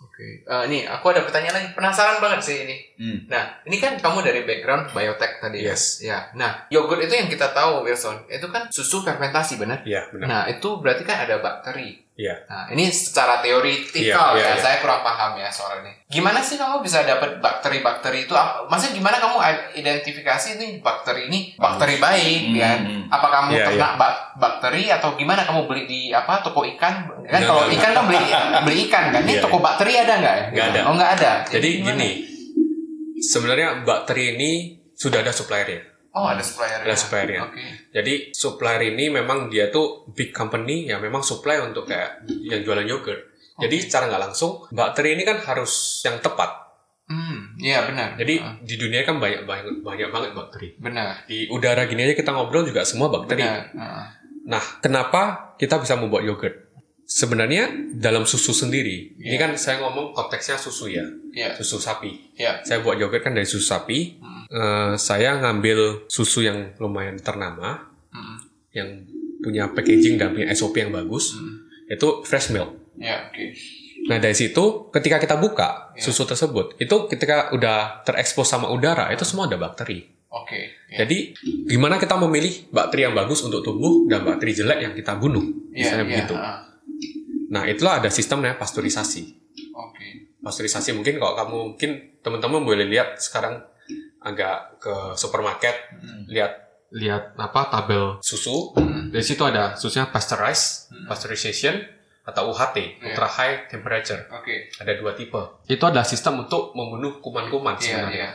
S2: Oke. Eh, nih, aku ada pertanyaan lagi. Penasaran banget sih ini.
S4: Hmm.
S2: Nah, ini kan kamu dari background biotech tadi ya?
S1: Yes.
S2: Ya. Nah, yogurt itu yang kita tahu, Wilson, itu kan susu fermentasi, benar?
S1: Iya, benar.
S2: Nah, itu berarti kan ada bakteri.
S1: Iya.
S2: Nah, ini secara teoritikal
S1: Iya,
S2: ya,
S1: iya, iya.
S2: saya kurang paham ya soal ini. Gimana sih kamu bisa dapat bakteri-bakteri itu? Apa- Maksudnya gimana kamu identifikasi ini bakteri ini bakteri baik
S4: Hmm,
S2: kan?
S4: hmm.
S2: Apa kamu
S1: Iya,
S2: ternak bak- bakteri atau gimana kamu beli di apa toko ikan? Kan
S1: Nggak,
S2: kalau
S1: nggak,
S2: ikan kan beli beli ikan kan? Ini
S1: Iya,
S2: toko bakteri ada nggak ya?
S1: Nggak ada.
S2: Oh nggak ada.
S1: Jadi
S2: gimana?
S1: gini, sebenarnya bakteri ini sudah ada suppliernya.
S2: Oh ada supplier.
S1: Ada suppliernya.
S2: Oke.
S1: Jadi supplier ini memang dia tuh big company yang memang supply untuk kayak yang jualan yogurt. Jadi secara nggak langsung bakteri ini kan harus yang tepat.
S2: Hmm, iya benar.
S1: Jadi
S2: Ah,
S1: di dunia kan banyak banyak banyak banget bakteri.
S2: benar.
S1: Di udara gini aja kita ngobrol juga semua bakteri.
S2: Benar. Ah,
S1: Nah, kenapa kita bisa membuat yogurt? Sebenarnya dalam susu sendiri. Ini
S2: Iya.
S1: kan saya ngomong konteksnya susu ya,
S2: Iya.
S1: susu sapi.
S2: Iya.
S1: Saya buat yogurt kan dari susu sapi. Eh, saya ngambil susu yang lumayan ternama,
S2: Hmm.
S1: yang punya packaging dan punya SOP yang bagus. Itu fresh milk.
S2: Iya, oke.
S1: Nah dari situ, ketika kita buka
S2: Iya.
S1: susu tersebut, itu ketika udah terekspos sama udara, itu semua ada bakteri.
S2: Oke. Iya.
S1: Jadi gimana kita memilih bakteri yang bagus untuk tumbuh dan bakteri jelek yang kita bunuh,
S2: Iya,
S1: misalnya
S2: iya,
S1: begitu.
S2: ah,
S1: Nah itulah ada sistemnya pasteurisasi.
S2: Oke.
S1: Pasteurisasi mungkin kalau kamu mungkin teman-teman boleh lihat sekarang agak ke supermarket, lihat lihat apa tabel susu. Dari situ ada susunya pasteurized, pasteurization atau UHT,
S2: Iya.
S1: ultra high temperature.
S2: Oke.
S1: Ada dua tipe. Itu adalah sistem untuk membunuh kuman-kuman
S2: Iya,
S1: sebenarnya.
S2: iya.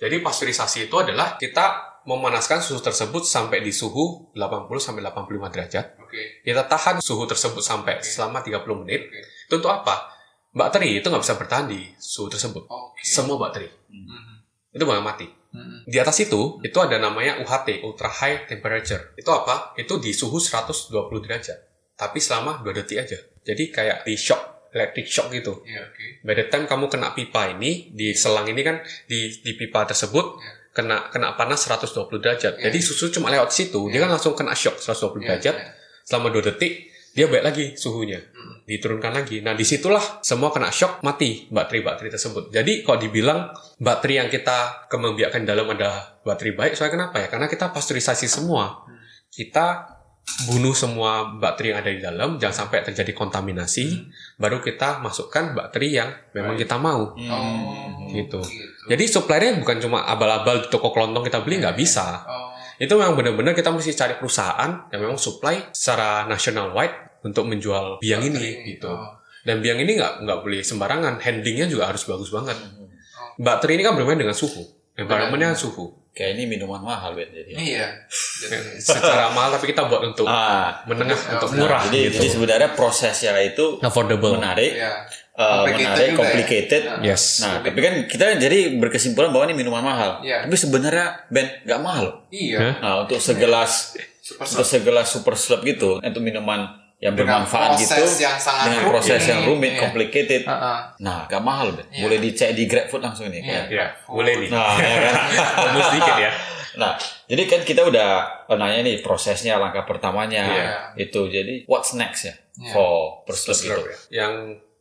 S1: Jadi pasteurisasi itu adalah kita memanaskan susu tersebut sampai di suhu 80 sampai 85 derajat.
S2: Oke.
S1: Kita tahan suhu tersebut sampai selama 30 menit.
S2: Oke.
S1: Itu untuk apa? Bakteri itu nggak bisa bertahan di suhu tersebut.
S2: Oke.
S1: Semua bakteri.
S2: Mhm.
S1: Itu bakal mati.
S2: Mhm.
S1: Di atas itu, itu ada namanya UHT, Ultra High Temperature. Itu apa? Itu di suhu 120 derajat. Tapi selama 2 detik aja. Jadi kayak di shock, electric shock gitu.
S2: Iya, oke.
S1: By the time kamu kena pipa ini, di selang ini kan, di, di pipa tersebut,
S2: Iya.
S1: kena kena panas 120 derajat.
S2: Iya.
S1: Jadi susu cuma lewat situ, dia kan langsung kena shock 120
S2: Iya,
S1: derajat.
S2: iya.
S1: Selama 2 detik, dia balik lagi suhunya.
S2: Hmm.
S1: Diturunkan lagi. Nah, di situlah semua kena shock, mati bakteri-bakteri tersebut. Jadi, kalau dibilang bakteri yang kita kembangbiakkan dalam ada bakteri baik, soalnya kenapa ya? Karena kita pasteurisasi semua.
S2: Hmm.
S1: Kita bunuh semua bakteri yang ada di dalam, jangan sampai terjadi kontaminasi,
S2: Hmm.
S1: baru kita masukkan bakteri yang memang kita mau.
S2: Oh,
S1: Gitu.
S2: gitu.
S1: Jadi suppliernya bukan cuma abal-abal di toko kelontong kita beli, nggak bisa.
S2: Oh,
S1: Itu memang benar-benar kita mesti cari perusahaan yang memang supply secara national wide untuk menjual biang ini gitu.
S2: Oh.
S1: Dan biang ini nggak nggak boleh sembarangan, handlingnya juga harus bagus banget.
S2: Oh.
S1: Bakteri ini kan bermain dengan suhu, environmentnya suhu.
S4: Kayak ini minuman mahal Ben jadi.
S2: Iya.
S1: Ya, *laughs* secara mahal tapi kita buat untuk
S4: Ah,
S1: menengah, untuk
S2: Nah,
S1: murah
S4: jadi,
S1: gitu.
S4: jadi sebenarnya prosesnya itu
S1: affordable.
S4: menarik,
S2: Iya. Complicated
S4: menarik,
S2: juga ya.
S4: complicated.
S1: Yes.
S4: Nah, tapi kan kita jadi berkesimpulan bahwa ini minuman mahal.
S2: Iya.
S4: Tapi sebenarnya Ben nggak mahal. loh.
S2: Iya.
S4: Nah, untuk segelas
S2: Super
S4: untuk segelas super slurp gitu, untuk minuman yang
S2: Dengan
S4: bermanfaat
S2: proses
S4: gitu,
S2: yang sangat
S4: dengan
S2: rumit.
S4: proses yang rumit,
S2: Iya.
S4: complicated.
S2: Heeh.
S4: Nah, nggak mahal Ben.
S2: Iya.
S4: Boleh dicek di GrabFood langsung nih.
S2: Iya.
S1: Ya, boleh nih.
S4: Nah, ya kan? *laughs*
S1: Bonus sedikit ya.
S4: Nah, jadi kan kita udah nanya nih prosesnya, langkah pertamanya
S2: Iya.
S4: itu. Jadi what's next ya
S2: Iya.
S4: for perslurp itu?
S1: Slurp ya. Yang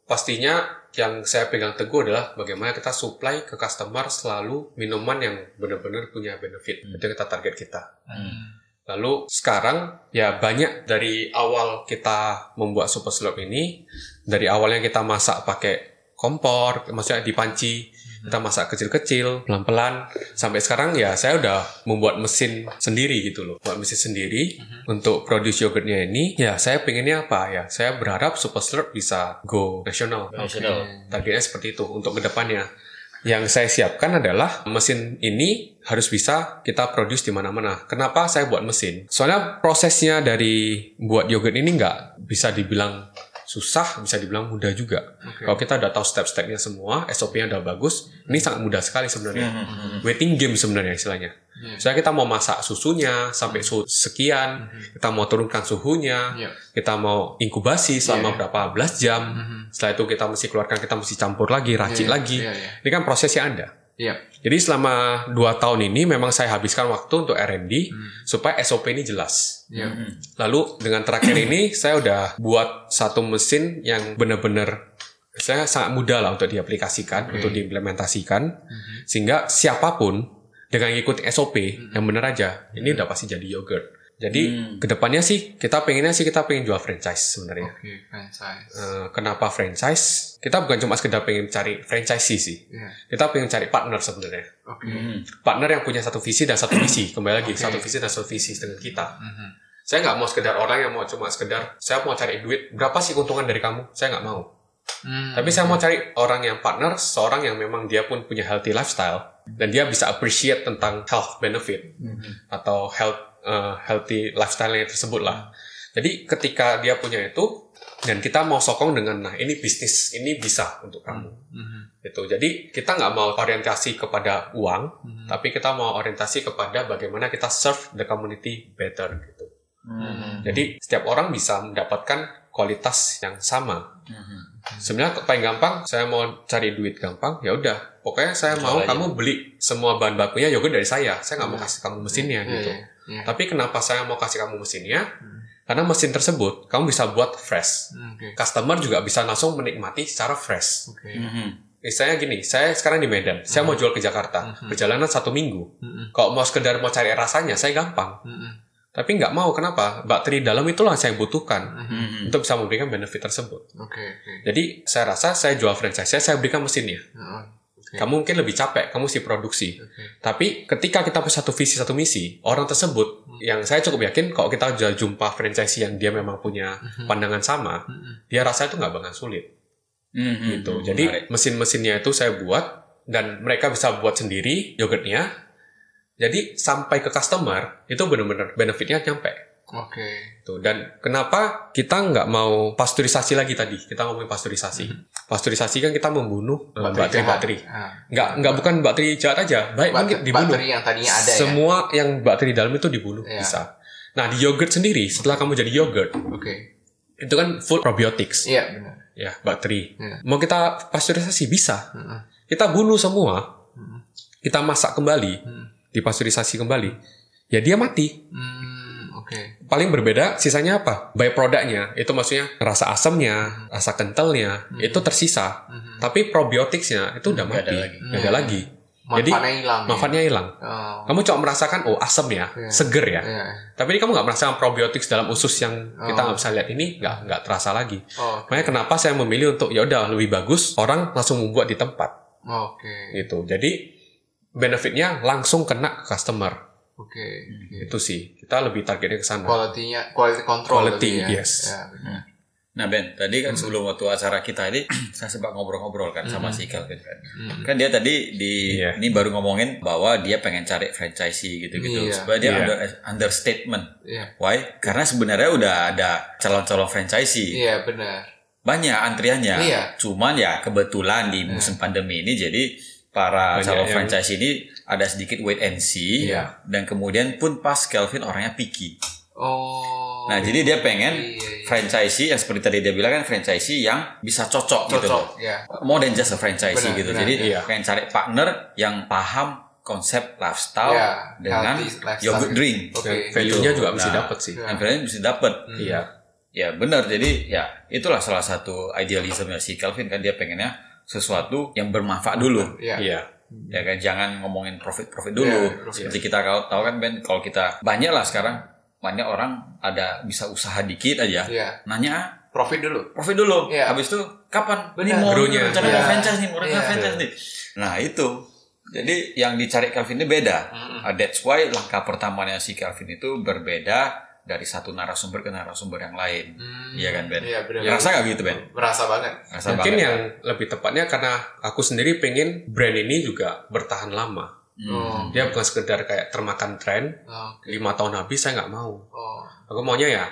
S1: pastinya yang saya pegang teguh adalah bagaimana kita supply ke customer selalu minuman yang benar-benar punya benefit. Itu yang kita target kita.
S4: Hmm.
S1: Lalu sekarang ya banyak dari awal kita membuat super slurp ini dari awalnya kita masak pakai kompor, maksudnya di panci kita masak kecil-kecil pelan-pelan. Sampai sekarang ya saya udah membuat mesin sendiri gitu loh. Buat mesin sendiri untuk produce yogurtnya ini. Ya saya pengennya apa ya? Saya berharap Super Slurp bisa go nasional.
S4: Nasional.
S1: targetnya seperti itu untuk ke depannya. Yang saya siapkan adalah mesin ini harus bisa kita produce di mana-mana. Kenapa saya buat mesin? Soalnya prosesnya dari buat yogurt ini nggak bisa dibilang susah, bisa dibilang mudah juga. Kalau kita udah tahu step-stepnya semua, SOP-nya udah bagus, ini sangat mudah sekali sebenarnya. Waiting game sebenarnya istilahnya. Misalnya kita mau masak susunya sampai suhu sekian, kita mau turunkan suhunya,
S2: Iya.
S1: kita mau inkubasi selama berapa belas jam. Setelah itu kita mesti keluarkan, kita mesti campur lagi, racik
S2: Iya,
S1: lagi.
S2: iya, iya.
S1: Ini kan prosesnya ada.
S2: Iya.
S1: Jadi selama dua tahun ini memang saya habiskan waktu untuk R&D supaya SOP ini jelas.
S2: Iya.
S1: Lalu dengan terakhir ini saya udah buat satu mesin yang benar-benar saya sangat mudah lah untuk diaplikasikan, untuk diimplementasikan, sehingga siapa pun dengan ngikutin SOP yang benar aja, ini udah pasti jadi yogurt. Jadi ke depannya sih kita pengennya sih kita pengen jual franchise sebenarnya.
S2: Oke, franchise.
S1: Eh, kenapa franchise? Kita bukan cuma sekedar pengen cari franchisee sih.
S2: Iya.
S1: Kita pengen cari partner sebenarnya.
S2: Oke.
S1: Partner yang punya satu visi dan satu *clears throat* misi. Kembali lagi, satu visi dan satu visi dengan kita. Saya nggak mau sekedar orang yang mau cuma sekedar, saya mau cari duit. Berapa sih keuntungan dari kamu? Saya nggak mau.
S2: Hmm.
S1: Tapi saya mau cari orang yang partner, seorang yang memang dia pun punya healthy lifestyle. Dan dia bisa appreciate tentang health benefit. Atau health eh, healthy lifestyle yang tersebut lah. Jadi ketika dia punya itu, dan kita mau sokong dengan, nah ini bisnis, ini bisa untuk kamu gitu. Jadi kita nggak mau orientasi kepada uang, tapi kita mau orientasi kepada bagaimana kita serve the community better gitu. Jadi setiap orang bisa mendapatkan kualitas yang sama. Sebenarnya paling gampang saya mau cari duit gampang, ya udah. Pokoknya saya mau
S4: aja.
S1: kamu beli semua bahan bakunya yogurt dari saya. Saya nggak mau kasih kamu mesinnya
S2: Iya,
S1: gitu.
S2: iya, iya.
S1: Tapi kenapa saya mau kasih kamu mesinnya? Karena mesin tersebut kamu bisa buat fresh.
S2: Hmm, Oke.
S1: Customer juga bisa langsung menikmati secara fresh.
S2: Oke.
S1: Misalnya gini, saya sekarang di Medan, saya mau jual ke Jakarta, perjalanan satu minggu. Kalau mau sekedar mau cari rasanya, saya gampang.
S2: Hmm,
S1: Tapi nggak mau, kenapa? Bakteri dalam itulah yang saya butuhkan
S2: Hmm.
S1: untuk bisa memberikan benefit tersebut.
S2: Oke. Oke.
S1: Jadi saya rasa saya jual franchise, saya, saya berikan mesinnya.
S2: Oh,
S1: Kamu mungkin lebih capek, kamu sih produksi. Tapi ketika kita punya satu visi, satu misi, orang tersebut, yang saya cukup yakin kalau kita sudah jumpa franchise yang dia memang punya pandangan sama, dia rasa itu nggak bakal sulit.
S4: Mhm.
S1: gitu. Jadi mesin-mesinnya itu saya buat dan mereka bisa buat sendiri yogurtnya. Jadi sampai ke customer itu benar-benar benefitnya nyampe.
S2: Oke.
S1: Tuh. Dan kenapa kita nggak mau pasteurisasi lagi tadi? Kita ngomongin pasteurisasi. Pasteurisasi kan kita membunuh eh, bakteri-bakteri.
S2: Ah.
S1: Nggak nggak bukan bakteri jahat aja, baik mungkin
S2: Bakteri,
S1: dibunuh.
S2: bakteri yang tadinya ada ya.
S1: Semua yang bakteri dalam itu dibunuh
S2: Iya.
S1: bisa. Nah di yogurt sendiri setelah kamu jadi yogurt
S2: Oke.
S1: itu kan full probiotics
S2: Iya benar.
S1: ya bakteri.
S2: Iya.
S1: Mau kita pasteurisasi bisa.
S2: Heeh.
S1: Kita bunuh semua. Kita masak kembali,
S2: Hmm.
S1: dipasteurisasi kembali. Ya dia mati.
S2: Hmm.
S1: Paling berbeda sisanya apa? Byproductnya. Itu maksudnya rasa asamnya, rasa kentalnya
S2: Hmm.
S1: itu tersisa. Tapi probioticsnya itu udah
S4: Nggak ada
S1: mati.
S4: lagi.
S1: Nggak ada lagi. Jadi
S2: Manfaatnya hilang. ya? Oh.
S1: Kamu cuma merasakan oh asam ya,
S2: Iya.
S1: seger ya.
S2: Iya.
S1: Tapi ini kamu nggak merasakan probiotics dalam usus yang kita
S2: Oh.
S1: nggak bisa lihat ini nggak nggak terasa lagi.
S2: Oh,
S1: Makanya kenapa saya memilih untuk ya udah lebih bagus orang langsung membuat di tempat
S2: Oke.
S1: gitu. Jadi benefitnya langsung kena ke customer.
S2: Oke. Oke.
S1: Itu sih. Kita lebih targetnya ke sana.
S2: Quality-nya, quality control
S1: Quality,
S2: ya.
S1: yes.
S2: Ya, benar.
S4: Nah Ben, tadi kan sebelum waktu acara kita ini *clears throat* saya sempat ngobrol-ngobrol kan sama si Kelvin kan. Kan dia tadi di
S1: Iya.
S4: ini baru ngomongin bahwa dia pengen cari franchisee gitu-gitu
S2: Iya.
S4: supaya dia
S1: Iya.
S4: under, understatement.
S2: Iya.
S4: Why? Karena sebenarnya udah ada calon-calon franchisee.
S2: Iya, benar.
S4: Banyak antriannya.
S2: Iya.
S4: Cuman ya kebetulan di musim pandemi ini jadi para calon
S1: yang-
S4: franchise ini ada sedikit wait and see
S1: Iya.
S4: dan kemudian pun pas Kelvin orangnya picky.
S2: Oh.
S4: Nah, jadi dia pengen
S2: Iya, iya.
S4: franchisee yang seperti tadi dia bilang kan franchisee yang bisa cocok, gitu loh.
S2: Cocok, ya.
S4: More than just a franchisee
S2: Benar,
S4: gitu.
S2: benar,
S4: jadi
S1: iya.
S4: pengen cari partner yang paham konsep lifestyle
S2: Iya,
S4: dengan
S2: healthy lifestyle
S4: yogurt
S2: gitu.
S4: drink.
S2: Oke.
S1: Dan value-nya juga
S4: Nah,
S1: mesti dapat sih.
S2: Iya.
S4: Dan value bisa dapet.
S1: Iya.
S4: Ya benar. Jadi ya itulah salah satu idealisme si Kelvin kan dia pengennya sesuatu yang bermanfaat dulu.
S2: Iya.
S1: Iya.
S4: Ya kan jangan ngomongin profit-profit dulu.
S2: Iya, profit.
S4: Seperti kita kalau tahu kan Ben, kalau kita banyak lah sekarang banyak orang ada bisa usaha dikit aja.
S2: Iya.
S4: Nanya
S2: profit dulu.
S4: profit dulu.
S2: Iya.
S4: Habis itu kapan? Ini
S2: Benar.
S4: mau
S1: Grow-nya.
S4: rencana
S2: Iya.
S4: franchise nih, mau rencana
S2: Iya.
S4: franchise nih. Nah itu. Jadi yang dicari Calvin ini beda.
S2: Mm-mm.
S4: Uh, that's why langkah pertamanya si Calvin itu berbeda dari satu narasumber ke narasumber yang lain.
S2: Hmm.
S4: Iya kan Ben?
S2: Iya benar.
S4: Ya, rasa nggak gitu Ben?
S2: Berasa banget.
S4: Rasa
S1: Mungkin
S4: banget.
S1: yang lebih tepatnya karena aku sendiri pengen brand ini juga bertahan lama.
S4: Hmm.
S2: Oh.
S1: Dia bukan sekedar kayak termakan tren,
S2: Oke.
S1: lima tahun habis saya nggak mau.
S2: Oh.
S1: Aku maunya ya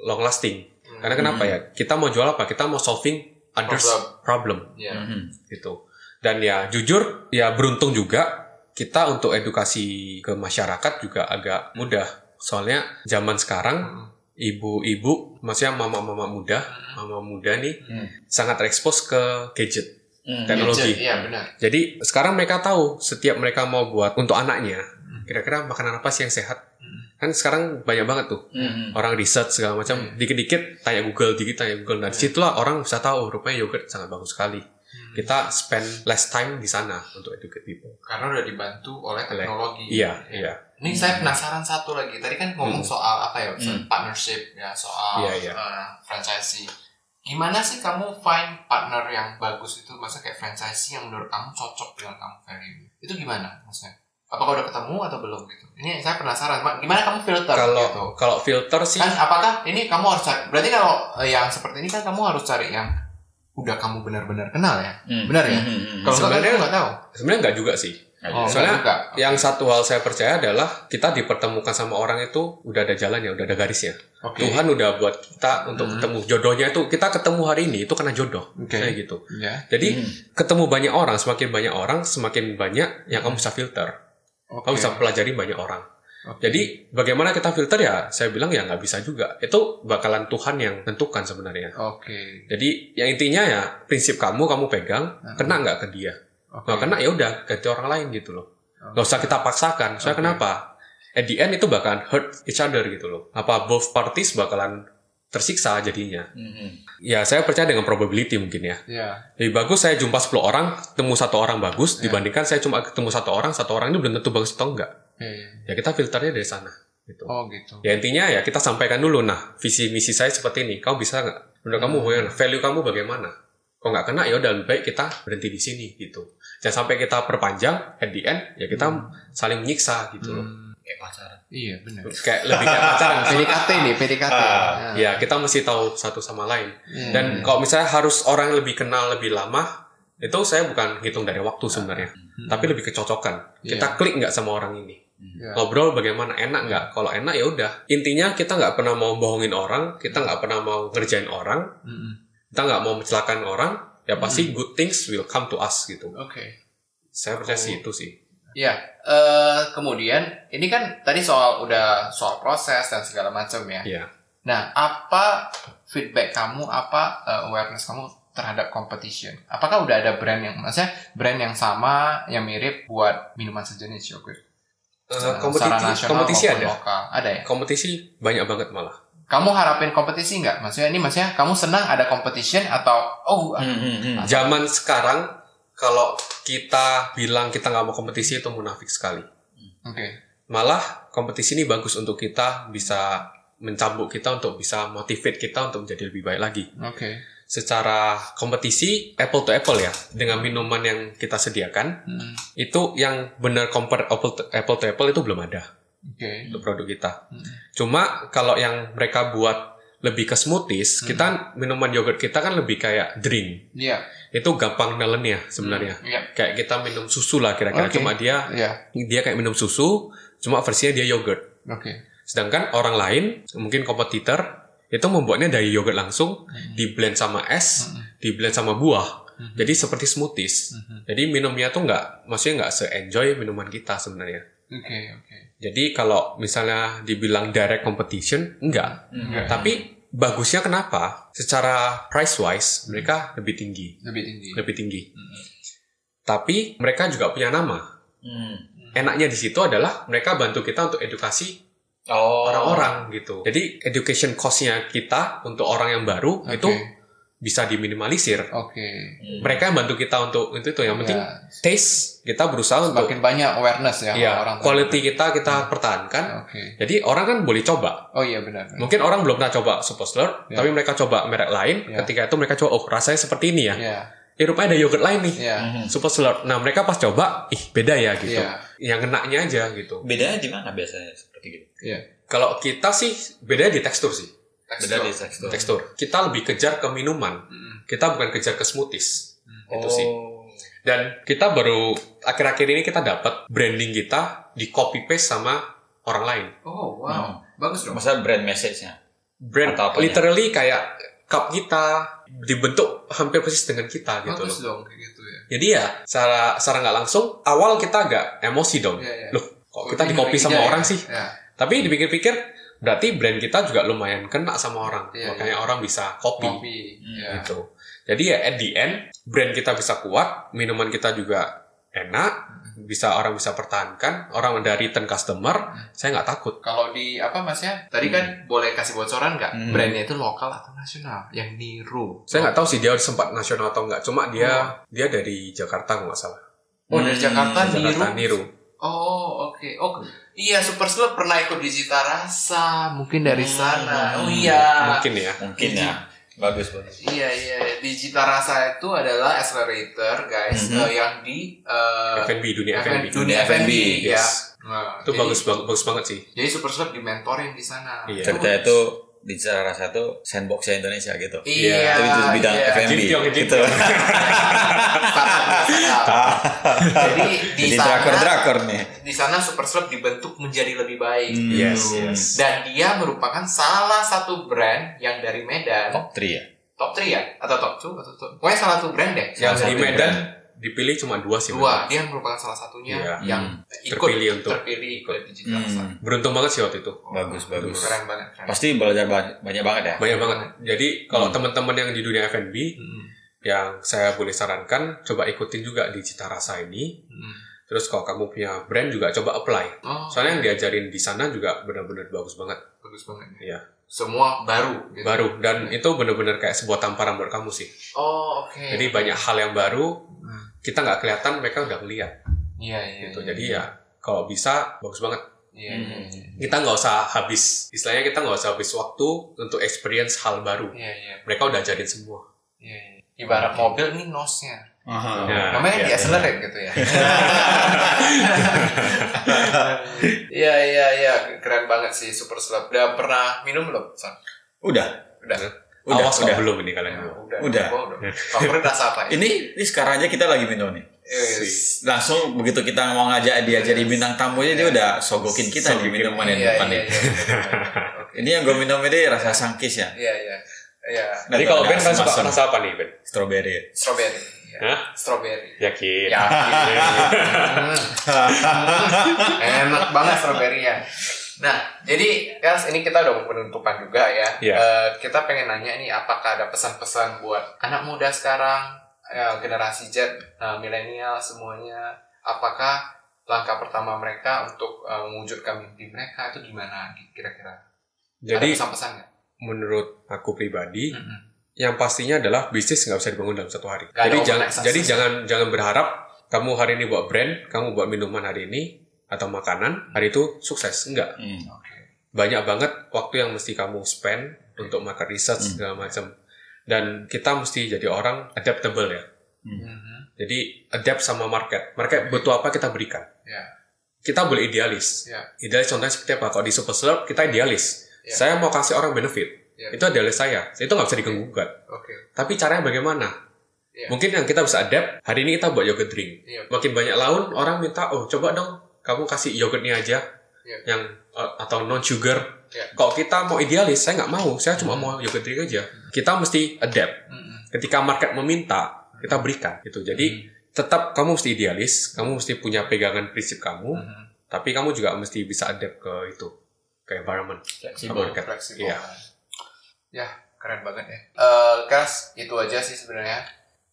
S1: long lasting.
S2: Hmm.
S1: Karena kenapa ya? Kita mau jual apa? Kita mau solving others problem,
S2: Iya.
S4: Mhm.
S1: gitu. Dan ya jujur ya beruntung juga kita untuk edukasi ke masyarakat juga agak mudah. Soalnya zaman sekarang
S2: Hmm.
S1: ibu-ibu, maksudnya mama-mama muda, mama muda nih
S4: Hmm.
S1: sangat ekspos ke gadget,
S4: Hmm.
S1: teknologi.
S2: Iya benar.
S1: Jadi sekarang mereka tahu setiap mereka mau buat untuk anaknya, kira-kira makanan apa sih yang sehat? Kan sekarang banyak banget tuh
S4: Mhm.
S1: orang riset segala macam, dikit-dikit tanya Google, dikit tanya Google. Nah di situlah orang bisa tahu rupanya yogurt sangat bagus sekali. Kita spend less time di sana untuk educate people.
S2: Karena udah dibantu oleh teknologi.
S1: Iya, iya.
S2: Ini saya penasaran satu lagi. Tadi kan ngomong soal apa ya? soal
S4: Hmm.
S2: partnership ya, soal
S1: Iya, iya.
S2: eh, franchisee. Gimana sih kamu find partner yang bagus itu? Maksudnya kayak franchisee yang menurut kamu cocok dengan kamu value. Itu gimana maksudnya? Apakah udah ketemu atau belum gitu? Ini saya penasaran. Ma- Gimana kamu filter
S1: Kalau
S2: gitu?
S1: kalau filter sih,
S2: Kan apakah ini kamu harus cari Berarti kalau eh, yang seperti ini kan kamu harus cari yang udah kamu benar-benar kenal ya?
S4: Hmm.
S2: Benar ya?
S4: Mhm. Mhm.
S2: Kalau enggak
S1: Sebenarnya-
S2: nggak tahu.
S1: sebenarnya nggak juga sih.
S2: Oh,
S1: Soalnya
S2: enggak juga.
S1: Yang satu hal saya percaya adalah kita dipertemukan sama orang itu udah ada jalannya, udah ada garisnya.
S2: Oke.
S1: Tuhan udah buat kita untuk
S2: Hmm.
S1: ketemu jodohnya itu kita ketemu hari ini itu karena jodoh.
S2: Oke.
S1: Kayak gitu.
S2: Ya.
S1: Jadi
S4: Hmm.
S1: ketemu banyak orang, semakin banyak orang, semakin banyak yang kamu bisa filter.
S2: Oke.
S1: Kamu bisa pelajari banyak orang. Jadi bagaimana kita filter ya? Saya bilang ya nggak bisa juga. Itu bakalan Tuhan yang tentukan sebenarnya.
S2: Oke.
S1: Jadi yang intinya ya prinsip kamu kamu pegang,
S2: Hmm.
S1: kena nggak ke dia?
S2: Oke.
S1: Nggak kena ya udah ganti orang lain gitu loh.
S2: Oke.
S1: Nggak usah kita paksakan. Soalnya
S2: Oke.
S1: kenapa? At the end itu bakalan hurt each other gitu loh. Apa both parties bakalan tersiksa jadinya.
S4: Mhm.
S1: Ya saya percaya dengan probability mungkin ya.
S2: Ya.
S1: Lebih bagus saya jumpa 10 orang, ketemu satu orang bagus,
S2: Ya.
S1: dibandingkan saya cuma ketemu satu orang, satu orang ini belum tentu bagus atau enggak.
S2: Ya, ya.
S1: Ya kita filternya dari sana. Gitu.
S2: Oh gitu.
S1: Ya intinya ya kita sampaikan dulu, nah visi misi saya seperti ini, kamu bisa nggak? Menurut kamu bagaimana? Value kamu bagaimana? Kalau nggak kena ya udah lebih baik kita berhenti di sini gitu. Jangan sampai kita perpanjang, at the end ya kita saling menyiksa gitu loh.
S2: Hmm,
S4: Kayak pacaran.
S2: iya benar.
S1: Kayak lebih kayak pacaran. *laughs*
S2: PDKT nih, PDKT.
S1: Ah, ya kita mesti tahu satu sama lain.
S2: Ya.
S1: Dan kalau misalnya harus orang lebih kenal lebih lama, itu saya bukan hitung dari waktu sebenarnya, tapi lebih kecocokan. Kita
S2: Iya.
S1: klik nggak sama orang ini,
S2: Ya.
S1: ngobrol bagaimana enak nggak? Kalau enak ya udah. Intinya kita nggak pernah mau bohongin orang, kita nggak pernah mau ngerjain orang,
S2: Mm-mm.
S1: kita nggak mau mencelakakan orang. Ya pasti good things will come to us gitu.
S2: Oke.
S1: Saya percaya sih itu sih.
S2: Ya, eh, kemudian ini kan tadi soal udah soal proses dan segala macam ya.
S1: Iya.
S2: Nah, apa feedback kamu, apa eh, awareness kamu terhadap competition? Apakah udah ada brand yang, maksudnya brand yang sama, yang mirip buat minuman sejenis yogurt?
S1: Eh,
S2: Secara
S1: kompetisi,
S2: nasional
S1: kompetisi
S2: maupun
S1: ada.
S2: Lokal. Ada ya?
S1: Kompetisi banyak banget malah.
S2: Kamu harapin kompetisi nggak? Maksudnya ini maksudnya kamu senang ada competition atau oh
S4: Mhm. Mhm.
S1: Zaman sekarang kalau kita bilang kita nggak mau kompetisi itu munafik sekali.
S2: oke
S1: Malah kompetisi ini bagus untuk kita bisa mencambuk kita untuk bisa motivate kita untuk menjadi lebih baik lagi.
S2: oke
S1: Secara kompetisi apple to apple ya dengan minuman yang kita sediakan
S2: Hmm,
S1: itu yang benar compare apple to apple, to apple itu belum ada
S2: oke
S1: untuk produk kita.
S2: Hmm.
S1: Cuma kalau yang mereka buat lebih ke smoothies, kita minuman yogurt kita kan lebih kayak drink.
S2: Iya
S1: Itu gampang nelennya sebenarnya.
S2: iya
S1: Kayak kita minum susu lah kira-kira.
S2: Oke.
S1: Cuma dia
S2: iya
S1: dia kayak minum susu, cuma versinya dia yogurt.
S2: oke
S1: Sedangkan orang lain, mungkin kompetitor, itu membuatnya dari yogurt langsung, di blend sama es, di blend sama buah. Jadi seperti smoothies. Jadi minumnya tuh nggak, maksudnya nggak se-enjoy minuman kita sebenarnya.
S2: oke oke
S1: Jadi kalau misalnya dibilang direct competition, enggak.
S2: Enggak.
S1: Tapi bagusnya kenapa? Secara price wise, mereka lebih tinggi.
S2: lebih tinggi
S1: Lebih tinggi. Tapi mereka juga punya nama.
S4: Mhm.
S1: Enaknya di situ adalah mereka bantu kita untuk edukasi
S4: Oh.
S1: orang-orang gitu. Jadi education cost-nya kita untuk orang yang baru
S2: Oke.
S1: itu bisa diminimalisir.
S2: Oke.
S1: Mereka yang bantu kita untuk itu itu yang penting
S2: Ya,
S1: taste kita berusaha untuk
S2: semakin banyak awareness ya
S1: ya
S2: orang
S1: quality kita kita pertahankan.
S2: Oke.
S1: Jadi orang kan boleh coba.
S2: Oh iya benar. benar.
S1: Mungkin orang belum pernah coba Super Slurp,
S2: Ya.
S1: tapi mereka coba merek lain.
S2: Ya.
S1: Ketika itu mereka coba, oh rasanya seperti ini ya.
S2: Iya.
S1: Eh rupanya ada yogurt lain nih.
S2: Iya.
S1: Super Slurp. Nah mereka pas coba, ih beda ya gitu.
S2: Iya.
S1: Yang kenaknya aja gitu.
S4: Bedanya di mana biasanya?
S2: Iya.
S1: Kalau kita sih beda di tekstur sih.
S4: Beda di tekstur.
S1: Tekstur. Kita lebih kejar ke minuman.
S2: Mm.
S1: Kita bukan kejar ke smoothies. Itu
S4: Oh.
S1: sih. Dan kita baru akhir-akhir ini kita dapat branding kita di copy paste sama orang lain.
S2: Oh wow. Bagus dong.
S4: Masa brand message-nya?
S1: Brand
S4: Atau apanya?
S1: literally kayak cup kita dibentuk hampir persis dengan kita gitu
S2: Bagus
S1: loh.
S2: dong kayak gitu ya.
S1: Jadi ya secara secara nggak langsung awal kita agak emosi dong.
S2: Iya, iya.
S1: Loh, kok kita di copy sama
S2: ya.
S1: orang sih?
S2: Ya.
S1: Tapi dipikir-pikir berarti brand kita juga lumayan kena sama orang.
S2: Iya,
S1: Makanya orang bisa copy.
S2: Kopi. Ya.
S1: gitu. Jadi ya at the end brand kita bisa kuat, minuman kita juga enak, bisa orang bisa pertahankan, orang dari return customer, saya nggak takut.
S2: Kalau di apa mas ya? Tadi kan boleh kasih bocoran nggak?
S4: Hmm.
S2: Brandnya itu lokal atau nasional? Yang niru.
S1: Saya nggak tahu sih dia sempat nasional atau nggak, cuma dia dia dari Jakarta nggak salah.
S2: Oh dari Jakarta, niru.
S1: Jakarta niru.
S2: Oh oke. Oh iya Super Slurp pernah ikut di Cita Rasa. Mungkin dari
S4: Hmm.
S2: sana. Oh iya.
S1: Mungkin ya.
S4: Mungkin ya. Bagus, bagus.
S2: Iya iya. Di Cita Rasa itu adalah accelerator guys
S4: Mhm.
S2: eh, yang di eh,
S1: F&B dunia
S2: F&B,
S1: F&B.
S2: dunia F&B ya.
S1: Yes.
S2: Nah,
S1: Itu
S2: jadi-
S1: bagus, bagus bagus banget sih.
S2: Jadi Super Slurp dimentorin di sana.
S1: Iya.
S4: Cerita itu di cara satu sandbox Indonesia gitu.
S2: Iya.
S4: Tapi itu bidang
S2: iya.
S4: F&B.
S1: Jinpyong,
S4: gitu.
S2: Jadi di
S4: Jadi
S2: sana
S4: drakor-drakor nih.
S2: di sana Super Slurp dibentuk menjadi lebih baik.
S4: Hmm.
S1: Yes,
S2: Gitu.
S1: yes.
S2: Dan dia merupakan salah satu brand yang dari Medan.
S4: Top 3 ya.
S2: Top 3 ya? Atau top 2 atau top Pokoknya salah satu brand deh.
S1: Yang
S4: Salah satu
S1: Medan dipilih cuma dua sih.
S2: Dua, dia merupakan salah satunya
S1: Iya.
S2: yang
S4: Hmm.
S2: ikut
S1: Terpilih untuk-
S2: terpilih ikut digital.
S4: Hmm.
S1: Beruntung banget sih waktu itu.
S4: Bagus, bagus.
S2: Keren banget. Keren.
S4: Pasti belajar banyak, banyak banget ya.
S1: Banyak banget. Jadi kalau
S4: Hmm.
S1: teman-teman yang di dunia F&B
S2: Hmm.
S1: yang saya boleh sarankan coba ikutin juga di Cita Rasa ini.
S2: Hmm.
S1: Terus kalau kamu punya brand juga coba apply.
S2: Oh,
S1: Soalnya yang diajarin di sana juga benar-benar bagus banget.
S2: bagus banget.
S1: Iya.
S2: Semua baru. Gitu.
S1: Baru dan itu benar-benar kayak sebuah tamparan buat kamu sih.
S2: Oh, oke.
S1: Jadi banyak hal yang baru
S2: Hmm.
S1: Kita nggak kelihatan mereka udah ngeliat
S2: Iya, iya.
S1: gitu.
S2: iya.
S1: Jadi ya kalau bisa bagus banget.
S2: Iya, iya, iya.
S1: Kita nggak usah habis istilahnya kita nggak usah habis waktu untuk experience hal baru.
S2: Iya, iya.
S1: Mereka udah ajarin semua.
S2: Iya, iya. Ibarat mobil ini nosnya.
S4: Aha.
S1: Ya,
S2: Namanya
S1: iya,
S2: di accelerate gitu ya. *laughs* Iya iya iya keren banget sih Super Slurp. Udah pernah minum belum?
S4: Udah.
S2: Udah.
S4: Udah,
S1: Awas
S4: udah.
S1: belum ini kalian.
S2: Ya, udah.
S4: Udah.
S2: Udah. Favorit rasa apa ya?
S4: Ini ini sekarang aja kita lagi minum nih.
S2: Yes.
S4: Langsung begitu kita mau ngajak dia jadi bintang tamunya dia udah sogokin kita di
S1: Sogokin.
S4: minuman yang
S2: Iya
S4: depan
S2: iya
S4: nih.
S2: iya. Oke. *laughs*
S4: Ini yang gue minum ini rasa sangkis ya.
S2: Iya iya. Iya.
S1: Jadi kalau Ben kan suka rasa apa nih Ben?
S4: Strawberry.
S2: Strawberry. Iya.
S1: Hah?
S2: Strawberry.
S1: Yakin.
S2: Ya. *laughs* Enak banget strawberry ya. Nah, jadi guys ini kita udah penutupan juga ya.
S1: Iya.
S2: Eh, kita pengen nanya nih, apakah ada pesan-pesan buat anak muda sekarang, ya, generasi Z, eh, milenial semuanya, apakah langkah pertama mereka untuk eh, mewujudkan mimpi mereka itu gimana kira-kira? ada
S1: Jadi
S2: pesan-pesan nggak?
S1: menurut aku pribadi
S2: Mm-mm.
S1: yang pastinya adalah bisnis nggak bisa dibangun dalam satu hari.
S2: Ada
S1: jadi jangan jadi jangan jangan berharap kamu hari ini buat brand, kamu buat minuman hari ini atau makanan hari itu sukses enggak.
S4: Hmm.
S2: Oke.
S1: Banyak banget waktu yang mesti kamu spend untuk market research
S4: Hmm.
S1: segala macam. Dan kita mesti jadi orang adaptable ya.
S2: Mhm.
S1: Jadi adapt sama market. Market butuh apa kita berikan.
S2: Ya.
S1: Kita boleh idealis.
S2: Ya.
S1: Idealis contohnya seperti apa? Kalau di Super Slurp kita idealis.
S2: Ya.
S1: Saya mau kasih orang benefit.
S2: Ya.
S1: Itu idealis saya. Itu nggak bisa diganggu gugat.
S2: Oke.
S1: Tapi caranya bagaimana?
S2: Ya.
S1: Mungkin yang kita bisa adapt, hari ini kita buat yogurt drink.
S2: Iya.
S1: Makin banyak laun, orang minta, oh coba dong, kamu kasih yogurtnya aja,
S2: Iya.
S1: yang uh, atau non sugar.
S2: Iya.
S1: Kalau kita mau idealis, saya nggak mau, saya cuma mau yogurt drink aja. Kita mesti adapt.
S2: Mm-mm.
S1: Ketika market meminta, kita berikan. Gitu. Jadi tetap kamu mesti idealis, kamu mesti punya pegangan prinsip kamu,
S2: Mhm.
S1: tapi kamu juga mesti bisa adapt ke itu, ke environment.
S4: Fleksibel.
S1: Market.
S2: fleksibel.
S1: Iya.
S2: Ya, keren banget ya. Eh, guys, itu aja sih sebenarnya.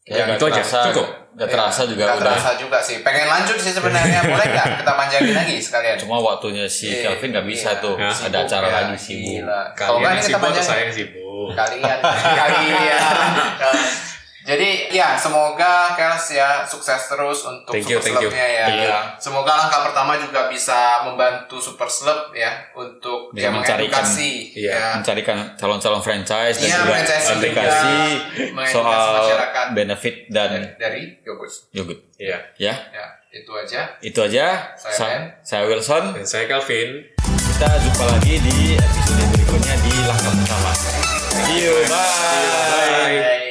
S4: Ya,
S1: Ya,
S4: nggak
S1: itu aja.
S4: terasa,
S1: Cukup.
S4: Gak terasa
S2: Ya,
S4: juga
S2: nggak
S4: udah.
S2: terasa juga sih. Pengen lanjut sih sebenarnya. Boleh nggak kita manjangin *laughs* lagi sekalian?
S4: Cuma waktunya si
S2: Iya,
S4: Kelvin nggak bisa
S2: iya.
S4: tuh.
S1: Ya.
S4: Ada acara
S2: ya,
S4: lagi sibuk.
S2: Gila. Kalau
S1: Kalian
S2: nggak
S1: yang
S2: ini kita
S1: sibuk atau
S2: manjangin.
S1: saya yang sibuk?
S2: kalian kalian *laughs* jadi ya semoga Kels ya sukses terus untuk
S1: Thank you,
S2: Super
S1: thank you.
S2: Ya.
S1: Thank you.
S2: Semoga langkah pertama juga bisa membantu Super Slug ya untuk
S4: Bisa
S2: ya,
S4: mencarikan-
S2: mengedukasi
S1: iya,
S2: ya.
S4: mencarikan calon-calon franchise dan
S2: Iya,
S4: juga
S2: franchise juga,
S4: edukasi
S2: mengedukasi
S4: soal
S2: masyarakat.
S4: benefit dan
S2: dari, dari yogurt.
S4: yogurt
S1: Iya.
S4: ya
S2: Ya, itu aja.
S4: itu aja
S2: Saya
S4: Sa-
S2: Ben.
S4: saya Wilson
S1: Dan saya Calvin.
S4: kita jumpa lagi di episode berikutnya di langkah pertama see you bye
S1: Bye.